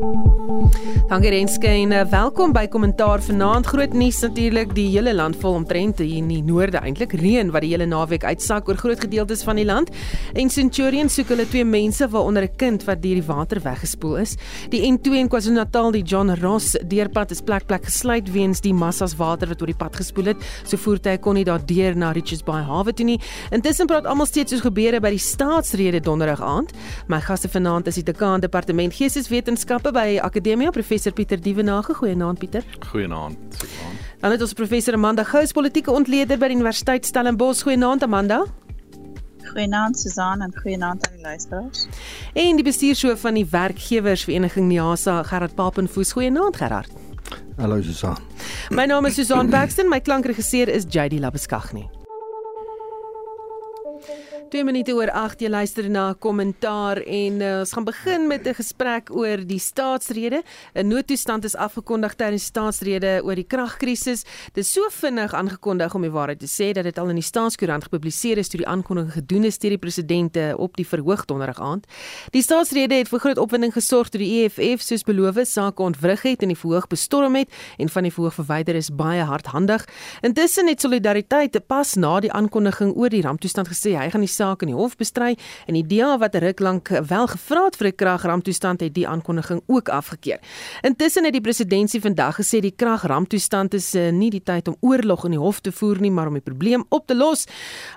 thank you Dankie Renske en uh, welkom by Kommentaar vanaand. Groot nuus natuurlik, die hele land vol omtrent hier in die noorde eintlik reën wat die hele naweek uitsak oor groot gedeeltes van die land. En Centurion soek hulle twee mense waaronder 'n kind wat deur die water weggespoel is. Die N2 in KwaZulu-Natal, die John Ross deurpad is plek plek gesluit weens die massas water wat oor die pad gespoel het. So voertuie kon nie daardeur na Richards Bay hawe toe nie. Intussen praat almal steeds oor gebeure by die staatsrede donderdag aand. My gaste vanaand is die Dekaan Departement Geesteswetenskappe by Akademia Prof professor Pieter Dievenage. Goeienaand Pieter. Goeienaand. Dan het ons professor Amanda Gous, politieke ontleder by die Universiteit Stellenbosch. Goeienaand Amanda. Goeienaand Susan en goeienaand aan die luisteraars. En die bestuurshoof van die werkgewersvereniging NIASA, Gerard Papenfoos. Goeienaand Gerard. Hallo Susan. My naam is Susan Paxton, my klankregisseur is JD Labuskaghni. 2 minute oor 8 jy luister na kommentaar en uh, ons gaan begin met 'n gesprek oor die staatsrede. 'n Noodtoestand is afgekondig die staatsrede oor die kragkrisis. Dit is so vinnig aangekondig om die waarheid te sê dat dit al in die staatskoerant gepubliseer is toe die aankondiging gedoen is deur die presidente op die verhoog donderdag aand. Die staatsrede het vir groot opwinding gesorg toe die EFF soos beloof sake ontwrig het en die verhoog bestorm het en van die verhoog verwyder is baie hardhandig. Intussen het solidariteit pas na die aankondiging oor die ramptoestand gesê hy gaan die saak in die hof bestry en die DA wat ruk lank wel gevra het vir 'n kragramptoestand het die aankondiging ook afgekeur. Intussen het die presidentsie vandag gesê die kragramptoestand is uh, nie die tyd om oorlog in die hof te voer nie, maar om die probleem op te los.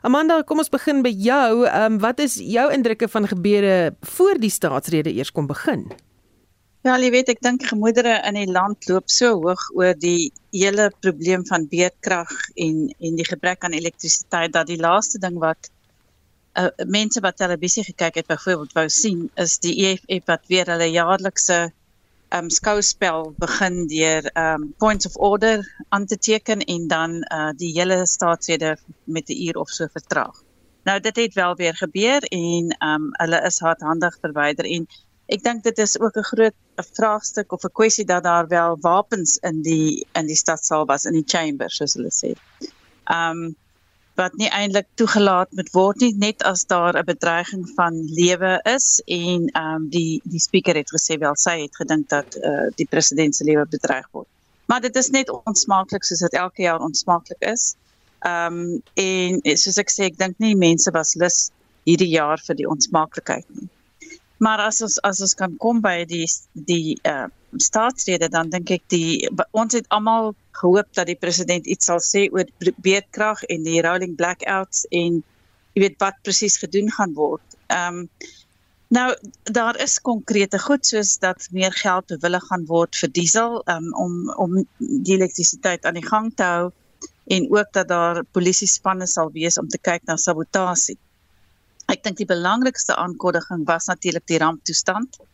Amanda, kom ons begin by jou. Um, wat is jou indrukke van gebeure voor die staatsrede eers kom begin? Ja, jy weet, ek dink gemoedere in die land loop so hoog oor die hele probleem van beerdkrag en en die gebrek aan elektrisiteit dat die laaste ding wat uh, mense wat televisie gekyk het byvoorbeeld wou sien is die EFF wat weer hulle jaarlikse um skouspel begin deur um points of order aan te teken en dan uh die hele staatsrede met 'n uur of so vertraag. Nou dit het wel weer gebeur en um hulle is hardhandig verwyder en ek dink dit is ook 'n groot vraagstuk of 'n kwessie dat daar wel wapens in die in die stadsaal was in die chamber soos hulle sê. Um wat nie eintlik toegelaat moet word nie net as daar 'n bedreiging van lewe is en ehm um, die die spreker het gesê wel sy het gedink dat eh uh, die president se lewe bedreig word. Maar dit is net onsmaaklik soos dit elke jaar onsmaaklik is. Ehm um, en soos ek sê ek dink nie mense was lus hierdie jaar vir die onsmaaklikheid nie. Maar as ons as ons kan kom by die die eh uh, staatsrede dan dink ek die ons het almal gehoop dat die president iets sal sê oor beerdkrag en die rolling blackouts en jy weet wat presies gedoen gaan word. Ehm um, nou daar is konkrete goed soos dat meer geld bewillig gaan word vir diesel um, om om die elektrisiteit aan die gang te hou en ook dat daar polisie spanne sal wees om te kyk na sabotasie. Ek dink die belangrikste aankondiging was natuurlik die ramptoestand ehm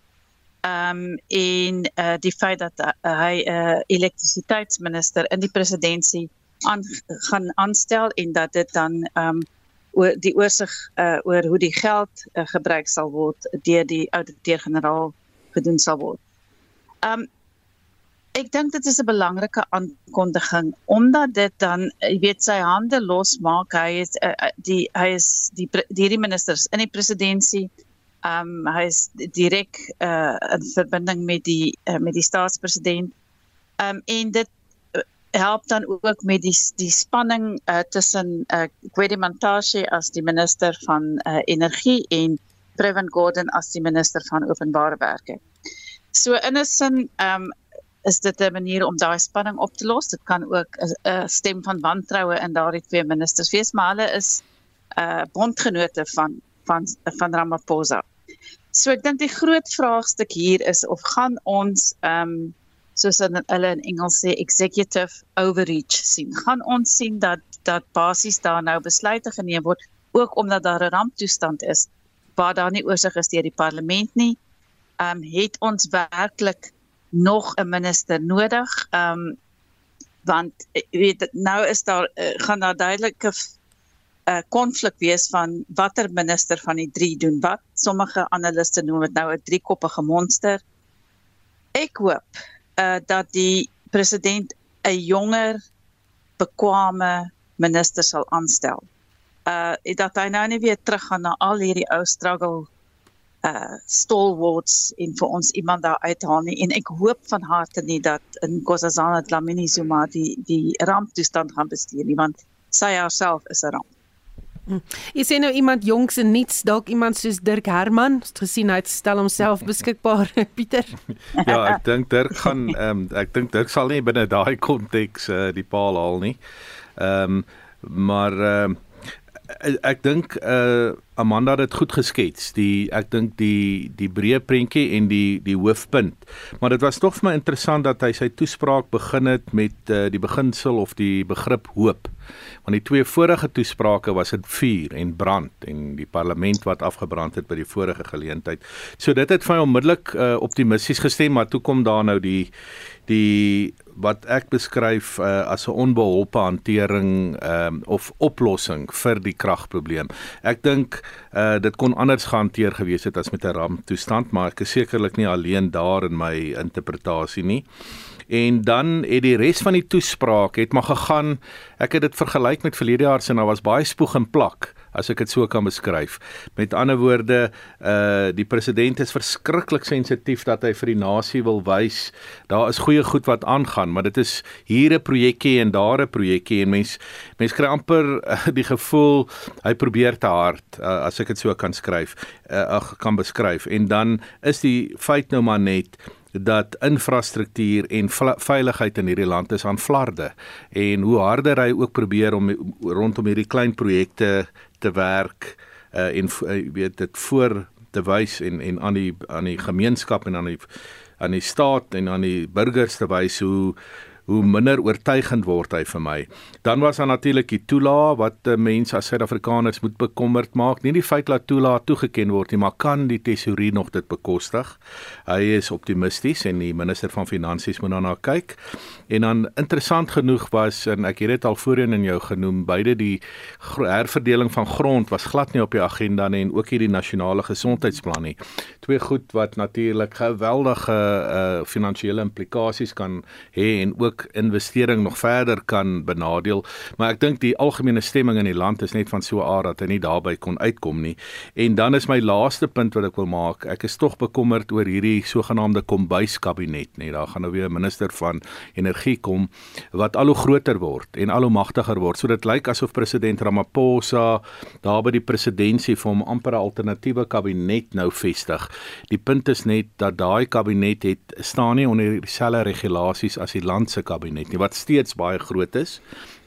um, en uh, die feit dat uh, hy 'n uh, elektrisiteitsminister in die presidentskap aan gaan aanstel en dat dit dan ehm um, oor die oorsig uh, oor hoe die geld uh, gebruik sal word deur die ouditeur-generaal gedoen sal word. Ehm um, ek dink dit is 'n belangrike aankondiging omdat dit dan jy weet sy hande losmaak hy is uh, die hy is die hierdie ministers in die presidentskap Ehm um, hy is direk uh, in verbinding met die uh, met die staatspresident. Ehm um, en dit uh, help dan ook met die die spanning uh, tussen uh, Gwedimantashe as die minister van uh, energie en Previn Gordhan as die minister van openbare werke. So in 'n sin ehm um, is dit 'n manier om daai spanning op te los. Dit kan ook 'n stem van wantroue in daardie twee ministers wees, maar hulle is uh bondgenote van van van Ramaphosa. So ek dink die groot vraagstuk hier is of gaan ons ehm um, soos hulle in Engels sê executive overreach sien. Gaan ons sien dat dat basies daar nou besluite geneem word ook omdat daar 'n ramptoestand is waar daar nie oorsig is deur die parlement nie. Ehm um, het ons werklik nog 'n minister nodig? Ehm um, want eh, weet nou is daar uh, gaan daar duidelike 'n uh, konflik wees van watter minister van die drie doen wat. Sommige analiste noem dit nou 'n driekoppige monster. Ek hoop uh dat die president 'n jonger bekwame minister sal aanstel. Uh dat hy nou nie weer teruggaan na al hierdie ou struggle uh stalwarts en vir ons iemand daar uithaal nie en ek hoop van harte nie dat in Nkosazana Dlamini Zuma die die ramptoestand gaan bestuur nie want sy haarself is 'n ramp. Jy nou iemand jongs en niets dalk iemand soos Dirk Herman gesien hy stel homself beskikbaar Pieter Ja ek dink Dirk gaan ehm um, ek dink Dirk sal nie binne daai konteks uh, die paal haal nie. Ehm um, maar ehm uh, ek dink uh Amanda het dit goed geskets. Die ek dink die die breë prentjie en die die hoofpunt. Maar dit was tog vir my interessant dat hy sy toespraak begin het met uh die beginsel of die begrip hoop. Want die twee vorige toesprake was dit vuur en brand en die parlement wat afgebrand het by die vorige geleentheid. So dit het vir my onmiddellik uh optimisties gestem, maar toe kom daar nou die die wat ek beskryf uh, as 'n onbeholpe hantering um, of oplossing vir die kragprobleem. Ek dink uh, dit kon anders gehanteer gewees het as met 'n ramptoestand, maar ek is sekerlik nie alleen daar in my interpretasie nie. En dan het die res van die toespraak het maar gegaan. Ek het dit vergelyk met verlede jaar se en daar was baie spoeg en plak as ek dit so kan beskryf. Met ander woorde, uh die president is verskriklik sensitief dat hy vir die nasie wil wys daar is goeie goed wat aangaan, maar dit is hier 'n projekkie en daar 'n projekkie en mens mens kry amper uh, die gevoel hy probeer te hard uh, as ek dit so kan skryf, uh, ag kan beskryf. En dan is die feit nou maar net dat infrastruktuur en veiligheid in hierdie land is aan flarde en hoe harder hy ook probeer om rondom hierdie klein projekte te werk uh, en uh, weet dit voor te wys en en aan die aan die gemeenskap en aan die aan die staat en aan die burgers te wys hoe hoe minder oortuigend word hy vir my. Dan was daar natuurlik die toela wat uh, mense as Suid-Afrikaners moet bekommerd maak. Nie die feit dat toela toegeken word nie, maar kan die tesourier nog dit bekostig? Hy is optimisties en die minister van finansies moet daarna kyk. En dan interessant genoeg was en ek het dit al voorheen in jou genoem, beide die herverdeling van grond was glad nie op die agenda nie en ook hierdie nasionale gesondheidsplan nie. Twee goed wat natuurlik geweldige uh, finansiële implikasies kan hê en ook ook investering nog verder kan benadeel, maar ek dink die algemene stemming in die land is net van so 'n aard dat hy nie daarby kon uitkom nie. En dan is my laaste punt wat ek wil maak, ek is tog bekommerd oor hierdie sogenaamde kombuiskabinet, nê. Daar gaan nou weer 'n minister van energie kom wat al hoe groter word en al hoe magtiger word. So dit lyk asof president Ramaphosa daar by die presidentskap vir hom amper 'n alternatiewe kabinet nou vestig. Die punt is net dat daai kabinet het staan nie onder dieselfde regulasies as die land se kabinet nie wat steeds baie groot is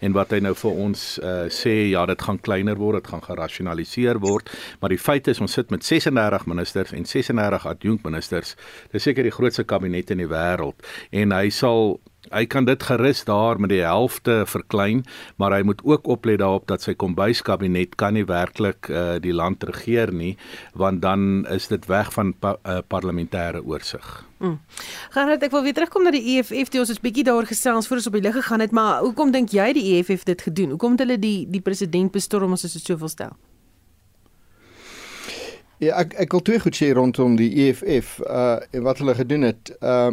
en wat hy nou vir ons uh, sê ja dit gaan kleiner word dit gaan gerasionaliseer word maar die feit is ons sit met 36 ministers en 36 adjunkministers dis seker die grootste kabinet in die wêreld en hy sal Hy kan dit gerus daar met die helfte verklein, maar hy moet ook oplet daarop dat sy kombuiskabinet kan nie werklik uh, die land regeer nie, want dan is dit weg van pa, uh, parlementêre oorsig. Mm. Gerard, ek wil weer terugkom na die EFF, die ons is bietjie daaroor gesels voor ons op die lig gegaan het, maar hoekom dink jy die EFF dit gedoen? Hoekom het hulle die die president bestorm as dit soveel stel? Ja, ek ek wil twee goed sê rondom die EFF uh en wat hulle gedoen het. Uh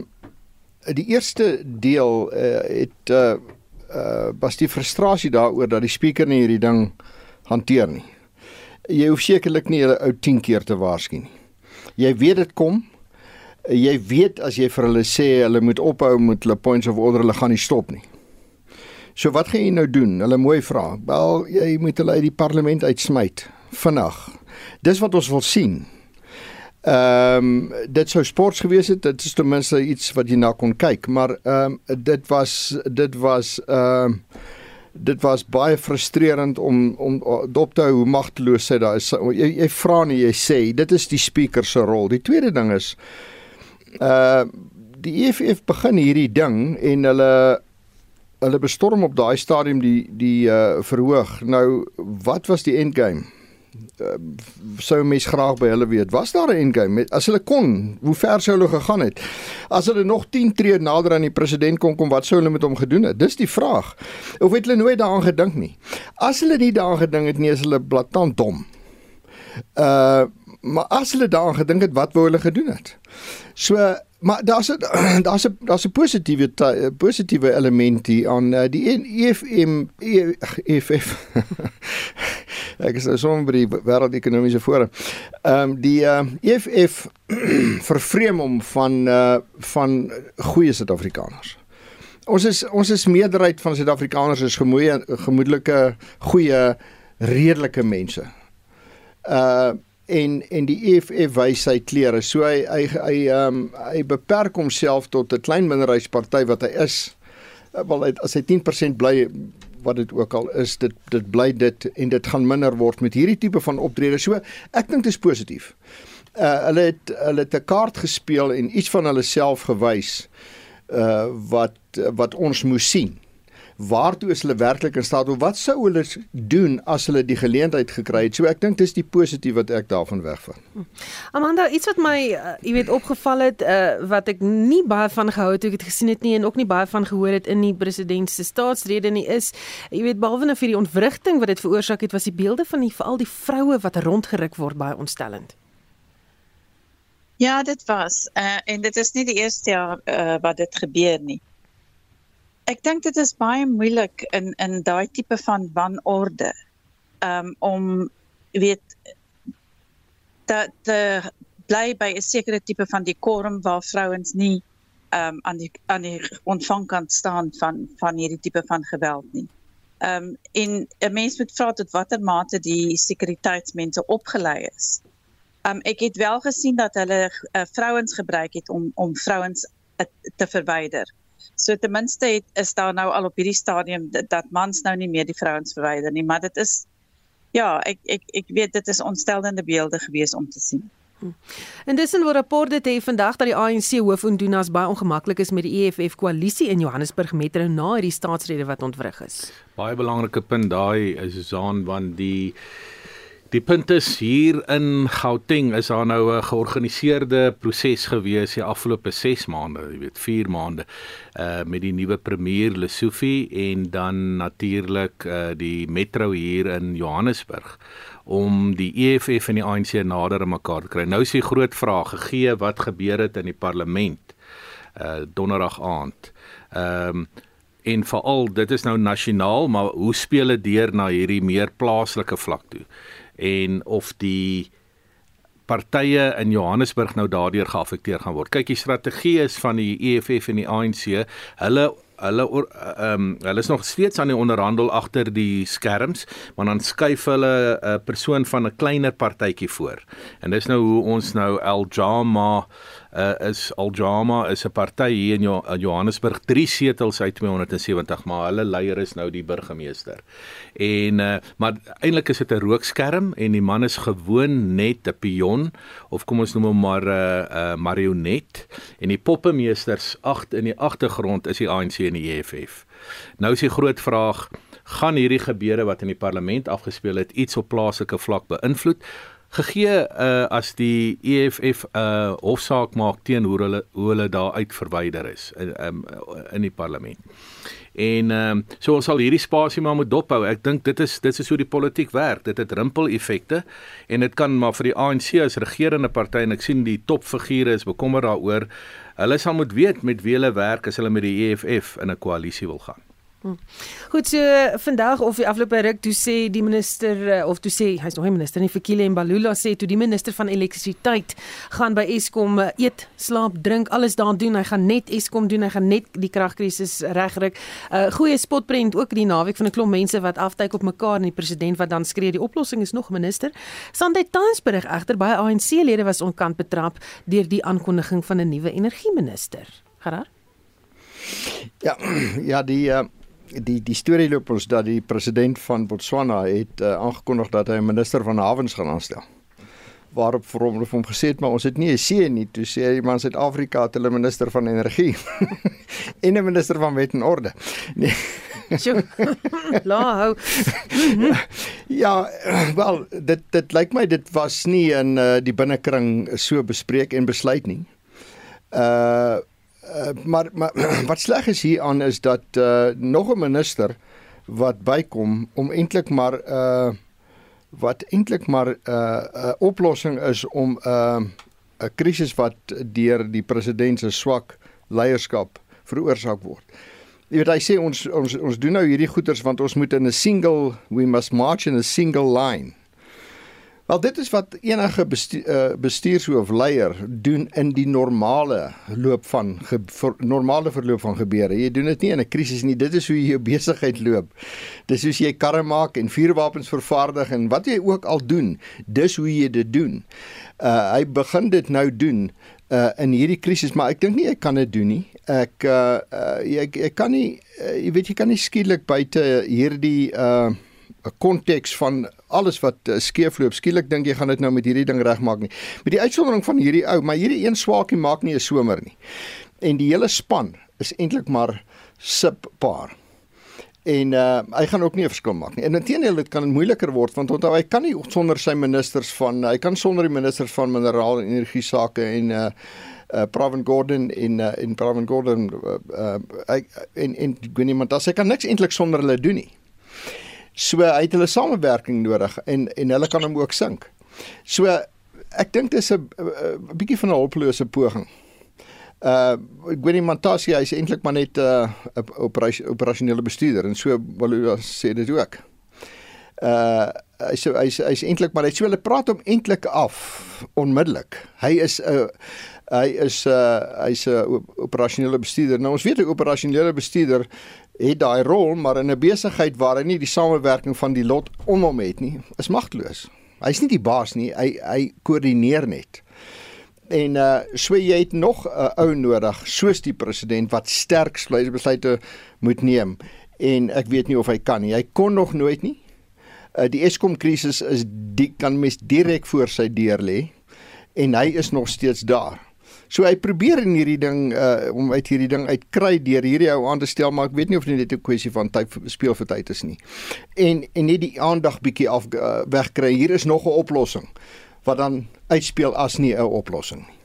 die eerste deel uh, het uh uh was die frustrasie daaroor dat die spreker nie hierdie ding hanteer nie. Jy hoef sekerlik nie 'n ou 10 keer te waarsku nie. Jy weet dit kom. Jy weet as jy vir hulle sê hulle moet ophou met hulle points of order, hulle gaan nie stop nie. So wat gaan jy nou doen? Hulle mooi vra. Wel, jy moet hulle uit die parlement uitsmyt vinnig. Dis wat ons wil sien. Ehm um, dit sou sports gewees het, dit is ten minste iets wat jy na kon kyk, maar ehm um, dit was dit was ehm um, dit was baie frustrerend om om dop te hou hoe magteloos sy daar is. Jy, jy vra nie, jy sê, dit is die speaker se rol. Die tweede ding is uh die EFF begin hierdie ding en hulle hulle bestorm op daai stadium die die uh verhoog. Nou wat was die end game? uh, sou mens graag by hulle weet. Was daar 'n endgame as hulle kon hoe ver sou hulle gegaan het? As hulle nog 10 tree nader aan die president kon kom wat sou hulle met hom gedoen het? Dis die vraag. Of het hulle nooit daaraan gedink nie? As hulle nie daaraan gedink het nie is hulle blaatant dom. Uh maar as hulle daaraan gedink het wat wou hulle gedoen het? So Maar daar's 'n daar's 'n daar's 'n positiewe positiewe element hier aan uh, die EFM EFF Ek is nou sommer by die wêreldekonomiese forum. Ehm um, die uh, EFF vervreem hom van uh van goeie Suid-Afrikaners. Ons is ons is meerderheid van Suid-Afrikaners is gemoeie gemoedelike goeie redelike mense. Uh en en die EFF wys sy kleure. So hy hy hy ehm um, hy beperk homself tot 'n klein minderheidsparty wat hy is. Uh, wel as hy 10% bly wat dit ook al is, dit dit bly dit en dit gaan minder word met hierdie tipe van optrede. So ek dink dit is positief. Uh hulle het hulle het 'n kaart gespeel en iets van hulle self gewys uh wat wat ons moes sien waartoe is hulle werklik in staat of wat sou hulle doen as hulle die geleentheid gekry het. So ek dink dis die positief wat ek daarvan wegvat. Amanda, iets wat my uh, jy weet opgeval het uh, wat ek nie baie van gehou het toe ek dit gesien het nie en ook nie baie van gehoor het in die president se staatsrede nie is jy weet behalwe nou vir die ontwrigting wat dit veroorsaak het was die beelde van die veral die vroue wat rondgeruk word baie ontstellend. Ja, dit was uh, en dit is nie die eerste jaar uh, wat dit gebeur nie ek dink dit is baie moeilik in in daai tipe van wanorde um, om weet dat te bly by 'n sekere tipe van dekorum waar vrouens nie um, aan die aan die ontvangkant staan van van hierdie tipe van geweld nie. Ehm um, en 'n mens moet vra tot watter mate die sekuriteitsmense opgelei is. Ehm um, ek het wel gesien dat hulle uh, vrouens gebruik het om om vrouens uh, te verwyder. So ten minste het is daar nou al op hierdie stadium dat, dat mans nou nie meer die vrouens verwyder nie, maar dit is ja, ek ek ek weet dit is ontstelende beelde gewees om te sien. Hm. En dis 'n rapport dit het vandag dat die ANC hoof Ndunas baie ongemaklik is met die EFF koalisie in Johannesburg metro na hierdie staatsrede wat ontwrig is. Baie belangrike punt daai is Susan want die Die punt is hier in Gauteng is daar nou 'n georganiseerde proses gewees die afgelope 6 maande, jy weet 4 maande uh met die nuwe premier Lesofie en dan natuurlik uh die metro hier in Johannesburg om die EFF en die ANC nader aan mekaar te kry. Nou is die groot vraag gegee wat gebeur het in die parlement uh donderdag aand. Ehm um, en veral dit is nou nasionaal, maar hoe speel dit deur na hierdie meer plaaslike vlak toe? En of die partye in Johannesburg nou daardeur geaffekteer gaan word. Kyk, die strategie is van die EFF en die ANC, hulle hulle ehm um, hulle is nog steeds aan die onderhandel agter die skerms, maar dan skuif hulle 'n uh, persoon van 'n kleiner partytjie voor. En dis nou hoe ons nou Al Jama uh, is Aljama is 'n party hier in jo Johannesburg 3 setels uit 270 maar hulle leier is nou die burgemeester. En uh, maar eintlik is dit 'n rookskerm en die man is gewoon net 'n pion of kom ons noem hom maar 'n uh, uh, marionet en die poppemeesters agt in die agtergrond is die ANC en die EFF. Nou is die groot vraag gaan hierdie gebeure wat in die parlement afgespeel het iets op plaaslike vlak beïnvloed gegee uh, as die EFF 'n uh, hofsaak maak teen hoe hulle hoe hulle daar uit verwyder is in um, in die parlement. En ehm um, so ons sal hierdie spasie maar moet dophou. Ek dink dit is dit is hoe die politiek werk. Dit het rimpel-effekte en dit kan maar vir die ANC as regerende party en ek sien die topfigure is bekommer daaroor. Hulle sal moet weet met wie hulle werk as hulle met die EFF in 'n koalisie wil gaan. Hm. Goed, so vandag of die afgelope ruk toe sê die minister eh, of toe sê hy's nog nie minister nie, Fikile Mbalula sê toe die minister van elektrisiteit gaan by Eskom eh, eet, slaap, drink, alles daar doen. Hy gaan net Eskom doen, hy gaan net die kragkrisis regryk. 'n uh, eh, Goeie spotprent ook die naweek van 'n klomp mense wat aftyk op mekaar en die president wat dan skree die oplossing is nog minister. Sunday Times berig egter baie ANC-lede was onkant betrap deur die aankondiging van 'n nuwe energieminister. Gerard? Ja, ja die uh die die storie loop ons dat die president van Botswana het uh, aangekondig dat hy 'n minister van hawens gaan aanstel. Waarop vir hom het hom gesê maar ons het nie 'n see nie, toe sê hy maar Suid-Afrika het hulle minister van energie en 'n minister van wet en orde. Nee. La hou. ja, wel dit dit lyk my dit was nie in uh, die binnekring so bespreek en besluit nie. Uh Uh, maar maar wat sleg is hier aan is dat uh, nog 'n minister wat bykom om eintlik maar uh wat eintlik maar 'n uh, 'n oplossing is om 'n uh, 'n krisis wat deur die president se swak leierskap veroorsaak word. jy weet hy sê ons ons ons doen nou hierdie goeters want ons moet in 'n single we must march in a single line. Wel dit is wat enige bestuur, uh, bestuurshoof leier doen in die normale loop van ge, ver, normale verloop van gebeure. Jy doen dit nie in 'n krisis nie. Dit is hoe jy jou besigheid loop. Dis soos jy karre maak en vuurwapens vervaardig en wat jy ook al doen, dis hoe jy dit doen. Uh hy begin dit nou doen uh in hierdie krisis, maar ek dink nie ek kan dit doen nie. Ek uh, uh ek ek kan nie uh, jy weet jy kan nie skielik buite hierdie uh 'n konteks van alles wat uh, skeefloop. Skielik dink jy gaan dit nou met hierdie ding regmaak nie. Met die uitsondering van hierdie ou, maar hierdie een swaakie maak nie 'n somer nie. En die hele span is eintlik maar subpar. En uh hy gaan ook nie 'n verskil maak nie. En intendeel dit kan moeiliker word want onthou hy kan nie sonder sy ministers van hy kan sonder die ministers van mineraal en energie sake en uh uh Pravin Gordhan in uh, in Pravin Gordhan uh, uh in in Gweniemand as hy kan niks eintlik sonder hulle doen nie. So hy het hulle samewerking nodig en en hulle kan hom ook sink. So ek dink dit is 'n bietjie van 'n hulpelose poging. Uh Gwenny Mantassi is eintlik maar net 'n uh, operasie, operasionele bestuurder en so wil hy sê dit ook. Uh hy's hy's hy's eintlik maar hy sê hulle praat hom eintlik af onmiddellik. Hy is 'n uh, hy is uh, hy's 'n uh, operasionele bestuurder. Nou ons weet 'n operasionele bestuurder het daai rol, maar in 'n besigheid waar hy nie die samewerking van die lot om hom het nie, is magteloos. Hy's nie die baas nie, hy hy koördineer net. En uh so jy het nog 'n uh, ou nodig soos die president wat sterk besluite moet neem en ek weet nie of hy kan nie. Hy kon nog nooit nie. Uh die Eskom krisis is die kan mes direk voor sy deur lê en hy is nog steeds daar. So hy probeer in hierdie ding uh om uit hierdie ding uitkry deur hierdie ou aan te stel, maar ek weet nie of dit net 'n kwessie van tyd speel vir tyd is nie. En en net die aandag bietjie af uh, wegkry. Hier is nog 'n oplossing wat dan uitspeel as nie 'n oplossing nie.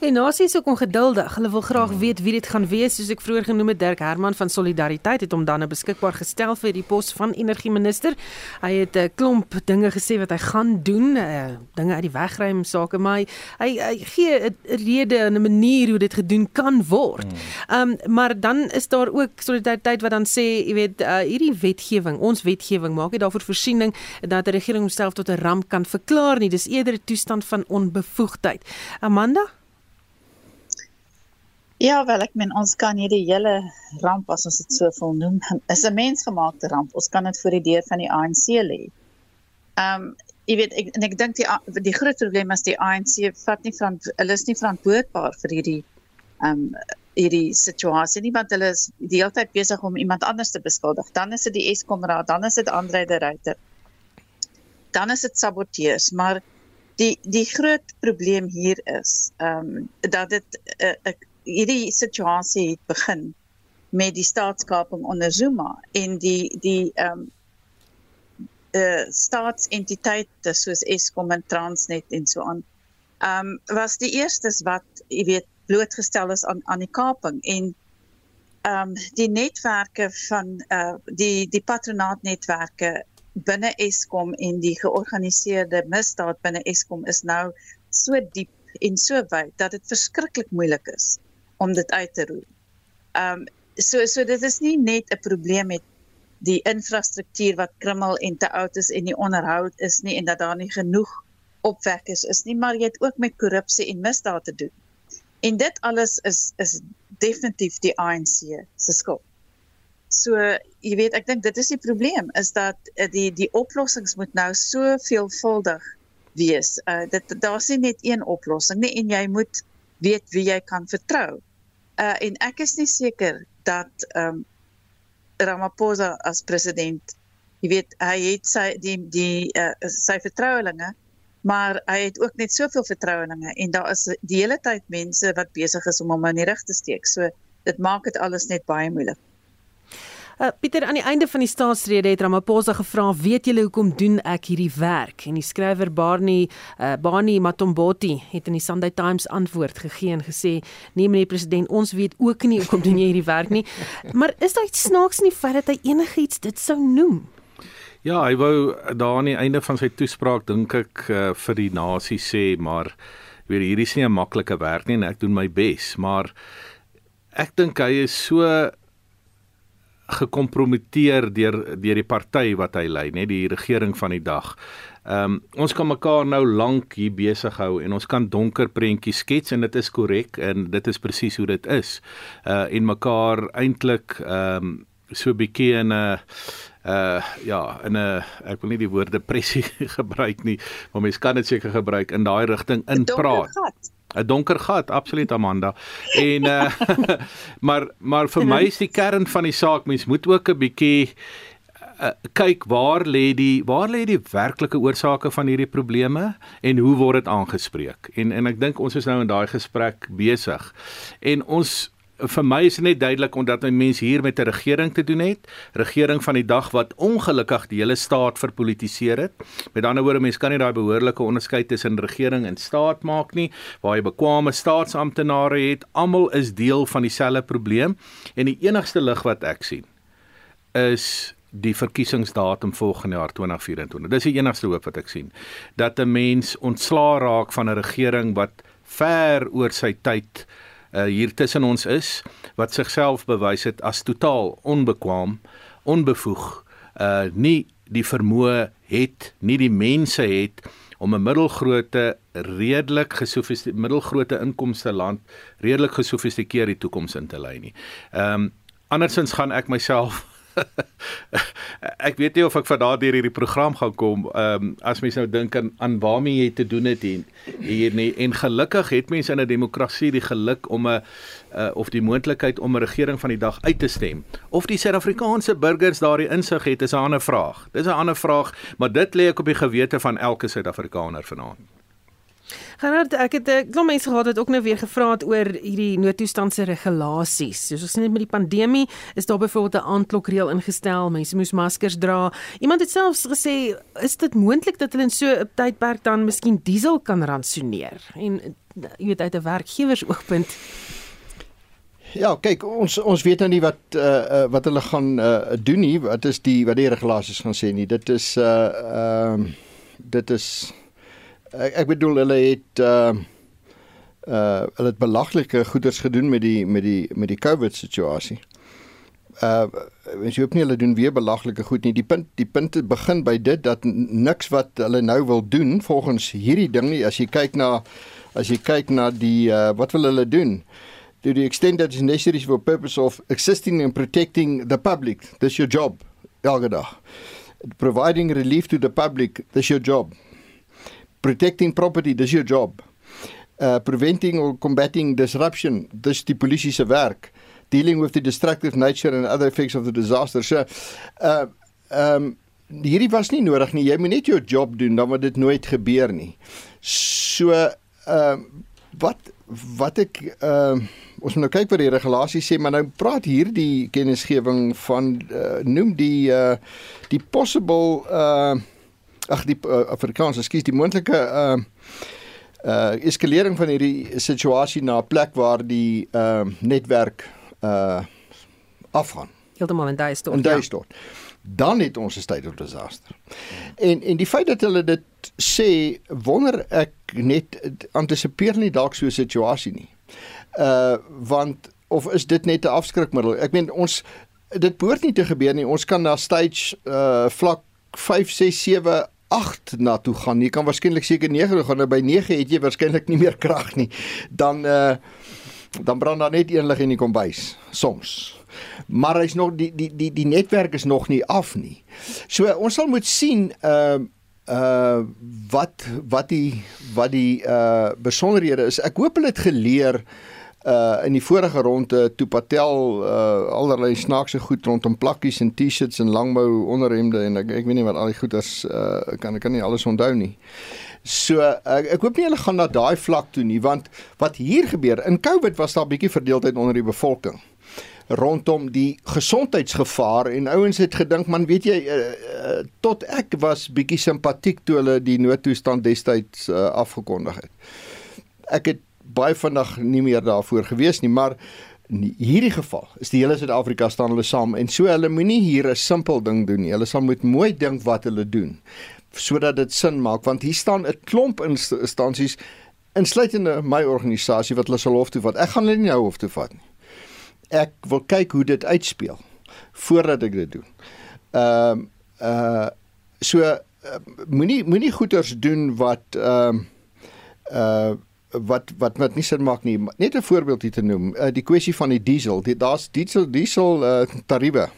En nasie is ook ongeduldig. Hulle wil graag weet wie dit gaan wees, soos ek vroeër genoem het. Dirk Herman van Solidariteit het hom dan nou beskikbaar gestel vir die pos van energieminister. Hy het 'n uh, klomp dinge gesê wat hy gaan doen, uh, dinge uit die wegruim sake, maar hy hy, hy gee 'n rede en 'n manier hoe dit gedoen kan word. Ehm um, maar dan is daar ook Solidariteit wat dan sê, jy weet, uh, hierdie wetgewing, ons wetgewing maak nie daarvoor voorsiening dat die regering homself tot 'n ramp kan verklaar nie. Dis eerder 'n toestand van onbevoegdheid. Amanda Ja, wel ek meen ons kan hierdie hele ramp as ons dit so wil noem, is 'n mensgemaakte ramp. Ons kan dit voor die deur van die ANC lê. Ehm um, jy weet ek en ek dink die die groot probleem is die ANC vat nie van hulle is nie verantwoordbaar vir hierdie ehm um, hierdie situasie nie want hulle is die hele tyd besig om iemand anders te beskuldig. Dan is dit die Eskom raad, dan is dit Andre de Ruyter. Dan is dit saboteurs, maar die die groot probleem hier is ehm um, dat dit 'n uh, uh, hierdie situasie het begin met die staatskaping onder Zuma en die die ehm um, uh staatsentiteite soos Eskom en Transnet en so aan. Ehm um, was die eerstes wat jy weet blootgestel is aan aan die kaping en ehm um, die netwerke van uh die die patronaatnetwerke binne Eskom en die georganiseerde misdaad binne Eskom is nou so diep en so wyd dat dit verskriklik moeilik is om dit uit te roei. Ehm um, so so dit is nie net 'n probleem met die infrastruktuur wat krummel en te oud is en nie onderhou is nie en dat daar nie genoeg opwekkers is nie, maar jy het ook met korrupsie en misdaad te doen. En dit alles is is definitief die ANC se skuld. So jy weet ek dink dit is die probleem is dat uh, die die oplossings moet nou so veelvuldig wees. Uh dit daar's nie net een oplossing nie en jy moet weet wie jy kan vertrou. Uh en ek is nie seker dat ehm um, Ramaphosa as president, jy weet, hy het sy die die uh sy vertrouelinge, maar hy het ook net soveel vertrouelinge en daar is die hele tyd mense wat besig is om hom in die rig te steek. So dit maak dit alles net baie moeilik. Uh, Pieter aan die einde van die staatsrede het Ramaphosa gevra, "Weet julle hoekom doen ek hierdie werk?" En die skrywer Barney uh, Barney Matomboti het in die Sunday Times antwoord gegee en gesê, "Nee meneer president, ons weet ook nie hoekom doen jy hierdie werk nie." Maar is daar iets snaaks in die feit dat hy enigiets dit sou noem? Ja, hy wou daar aan die einde van sy toespraak dink ek uh, vir die nasie sê, maar weet hierdie is nie 'n maklike werk nie en ek doen my bes, maar ek dink hy is so gekompromiteer deur deur die party wat hy lei, net die regering van die dag. Ehm um, ons kan mekaar nou lank hier besig hou en ons kan donker prentjies skets en dit is korrek en dit is presies hoe dit is. Uh en mekaar eintlik ehm um, so bietjie in 'n uh ja, in 'n ek wil nie die woord depressie gebruik nie, maar mens kan dit seker gebruik in daai rigting inpraat. 'n donker gat absoluut Amanda. En uh maar maar vir my is die kern van die saak mens moet ook 'n bietjie uh, kyk waar lê die waar lê die werklike oorsake van hierdie probleme en hoe word dit aangespreek. En en ek dink ons is nou in daai gesprek besig. En ons vir my is dit net duidelik omdat 'n mens hier met 'n regering te doen het, regering van die dag wat ongelukkig die hele staat verpolitiseer het. Met ander woorde, mens kan nie daai behoorlike onderskeid tussen regering en staat maak nie, waar jy bekwame staatsamptenare het, almal is deel van dieselfde probleem en die enigste lig wat ek sien is die verkiesingsdatum volgende jaar 2024. Dis die enigste hoop wat ek sien dat 'n mens ontslaa raak van 'n regering wat ver oor sy tyd uh, hier tussen ons is wat sigself bewys het as totaal onbekwaam, onbevoeg, uh nie die vermoë het, nie die mense het om 'n middelgrootte redelik gesofistikeerde middelgrootte inkomste land redelik gesofistikeerde toekoms in te lei nie. Ehm um, andersins gaan ek myself ek weet nie of ek van daardeur hierdie program gaan kom ehm um, as mens nou dink aan aan waarmee jy te doen het hier hier nie. En gelukkig het mense in 'n demokrasie die geluk om 'n uh, of die moontlikheid om 'n regering van die dag uit te stem. Of die Suid-Afrikaanse burgers daardie insig het is 'n ander vraag. Dis 'n ander vraag maar dit lê ek op die gewete van elke Suid-Afrikaner vanaand Gerard, ek het 'n eh, klomp mense gehad wat ook nou weer gevra het oor hierdie noodtoestand se regulasies. Soos ons net met die pandemie is daar byvoorbeeld 'n aandklokreël ingestel, mense moes maskers dra. Iemand het selfs gesê, is dit moontlik dat hulle in so 'n tydperk dan miskien diesel kan ransoneer? En jy weet uit 'n werkgewersoogpunt Ja, kyk, ons ons weet nou nie wat uh, uh wat hulle gaan uh doen nie. Wat is die wat die regulasies gaan sê nie. Dit is uh ehm uh, dit is ek, ek bedoel hulle het uh uh hulle het belaglike goeders gedoen met die met die met die COVID situasie. Uh mens hoop nie hulle doen weer belaglike goed nie. Die punt die punt begin by dit dat niks wat hulle nou wil doen volgens hierdie ding nie as jy kyk na as jy kyk na die uh wat wil hulle doen? Do the extent that is necessary for purpose of existing and protecting the public. That's your job. Elke dag. Providing relief to the public. That's your job protecting property dis your job. Uh preventing or combating disruption dis die polisie se werk. Dealing with the destructive nature and other effects of the disaster. So uh um hierdie was nie nodig nie. Jy moet net jou job doen dan word dit nooit gebeur nie. So uh wat wat ek uh ons moet nou kyk wat die regulasies sê maar nou praat hierdie kennisgewing van uh, noem die uh die possible uh ag die uh, Afrikaans, ekskuus, die moontlike uh uh eskalering van hierdie situasie na 'n plek waar die uh netwerk uh afgaan. Heeltemal in daai stort. In daai ja. stort. Dan het ons 'n state of disaster. En en die feit dat hulle dit sê, wonder ek net antisipeer nie dalk so 'n situasie nie. Uh want of is dit net 'n afskrikmiddel? Ek meen ons dit behoort nie te gebeur nie. Ons kan na stage uh vlak 5 6 7 8 na toe gaan. Jy kan waarskynlik seker 9 gaan. Nou by 9 het jy waarskynlik nie meer krag nie. Dan uh dan brand daar net een lig in die kombuis soms. Maar hy's nog die die die die netwerk is nog nie af nie. So ons sal moet sien uh uh wat wat die wat die uh besonderhede is. Ek hoop hulle het geleer uh in die vorige ronde toe Patel uh allerlei snaakse goed rondom plakkies en T-shirts en langmou onderhemde en ek ek weet nie wat al die goeders uh kan ek kan nie alles onthou nie. So ek, ek hoop nie hulle gaan na daai vlak toe nie want wat hier gebeur in Covid was daar 'n bietjie verdeeldheid onder die bevolking rondom die gesondheidsgevaar en ouens het gedink man weet jy uh, uh, tot ek was bietjie simpatiek toe hulle die noodtoestand destyds uh, afgekondig het. Ek het baie vinnig nie meer daarvoor gewees nie, maar in hierdie geval is die hele Suid-Afrika staan hulle saam en so hulle moenie hier 'n simpel ding doen nie. Hulle sal moet mooi dink wat hulle doen sodat dit sin maak want hier staan 'n klomp instansies insluitende my organisasie wat hulle sal hof toe vat. Ek gaan hulle nie nou hof toe vat nie. Ek wil kyk hoe dit uitspeel. voordat ek dit doen. Ehm um, uh so uh, moenie moenie goeders doen wat ehm um, uh wat wat wat nie sin maak nie. Net 'n voorbeeld hier te noem, uh, die kwessie van die diesel. Die daar's diesel diesel uh, tariewe.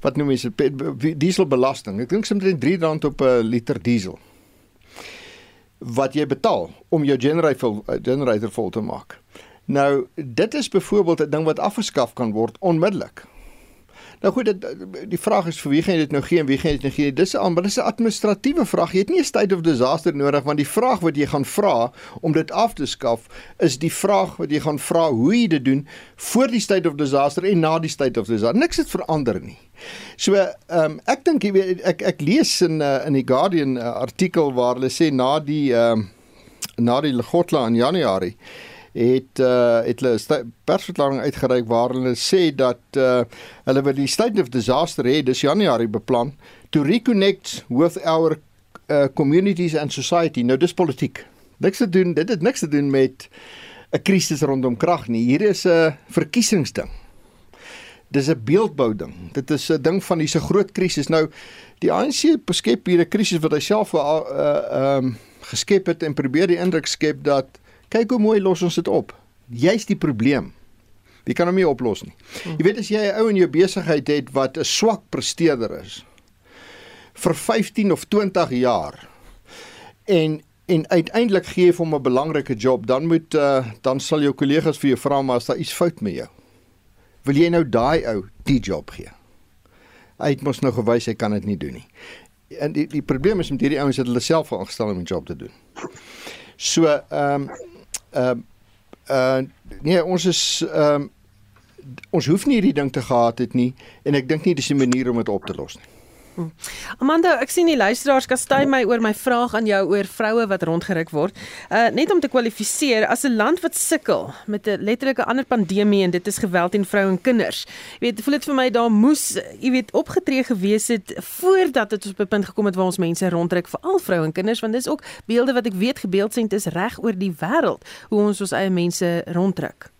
Wat noem jy dit? Dieselbelasting. Ek dink soms R3 op 'n liter diesel. Wat jy betaal om jou generator uh, generator vol te maak. Nou, dit is byvoorbeeld 'n ding wat afgeskaf kan word onmiddellik. Nou goed, dit, die vraag is vir wie gaan jy dit nou gee en wie gaan jy dit nou gee? Dis 'n maar dis 'n administratiewe vraag. Jy het nie 'n state of disaster nodig want die vraag wat jy gaan vra om dit af te skaf is die vraag wat jy gaan vra hoe jy dit doen voor die state of disaster en na die state of disaster. Niks het verander nie. So, ehm um, ek dink jy weet ek ek lees in uh, in die Guardian uh, artikel waar hulle sê na die ehm um, na die Legotla in Januarie het uh het hulle persverklaring uitgereik waar hulle sê dat uh hulle wil die state of disaster hê dis Januarie beplan to reconnect with our uh communities and society. Nou dis politiek. Niks te doen, dit het niks te doen met 'n krisis rondom krag nie. Hier is 'n verkiesingsding. Dis 'n beeldbou ding. Dit is 'n ding van hierdie groot krisis. Nou die ANC beskep hier 'n krisis wat hy self uh ehm um, geskep het en probeer die indruk skep dat Kyk hoe mooi los ons dit op. Jy's die probleem. Jy kan hom nie oplos nie. Jy weet as jy 'n ou in jou besigheid het wat 'n swak presteerder is vir 15 of 20 jaar en en uiteindelik gee jy hom 'n belangrike job, dan moet uh, dan sal jou kollegas vir jou vra maar as daar iets fout met jou. Wil jy nou daai ou die job gee? Hy het mos nou gewys hy kan dit nie doen nie. En die die probleem is met hierdie ouens dat hulle self aangestel om 'n job te doen. So, ehm um, ehm uh, uh nee, ons is ehm um, ons hoef nie hierdie ding te gehad het nie en ek dink nie dis 'n manier om dit op te los nie. Hm. Amanda, ek sien die luisteraars kastei my oor my vraag aan jou oor vroue wat rondgeruk word. Uh net om te kwalifiseer as 'n land wat sukkel met 'n letterlike ander pandemie en dit is geweld teen vroue en kinders. Jy weet, voel dit vir my daar moes, jy weet, opgetree gewees het voordat dit op 'n punt gekom het waar ons mense rondruk vir al vroue en kinders want dis ook beelde wat ek weet gebeeldsend is reg oor die wêreld hoe ons ons eie mense rondruk.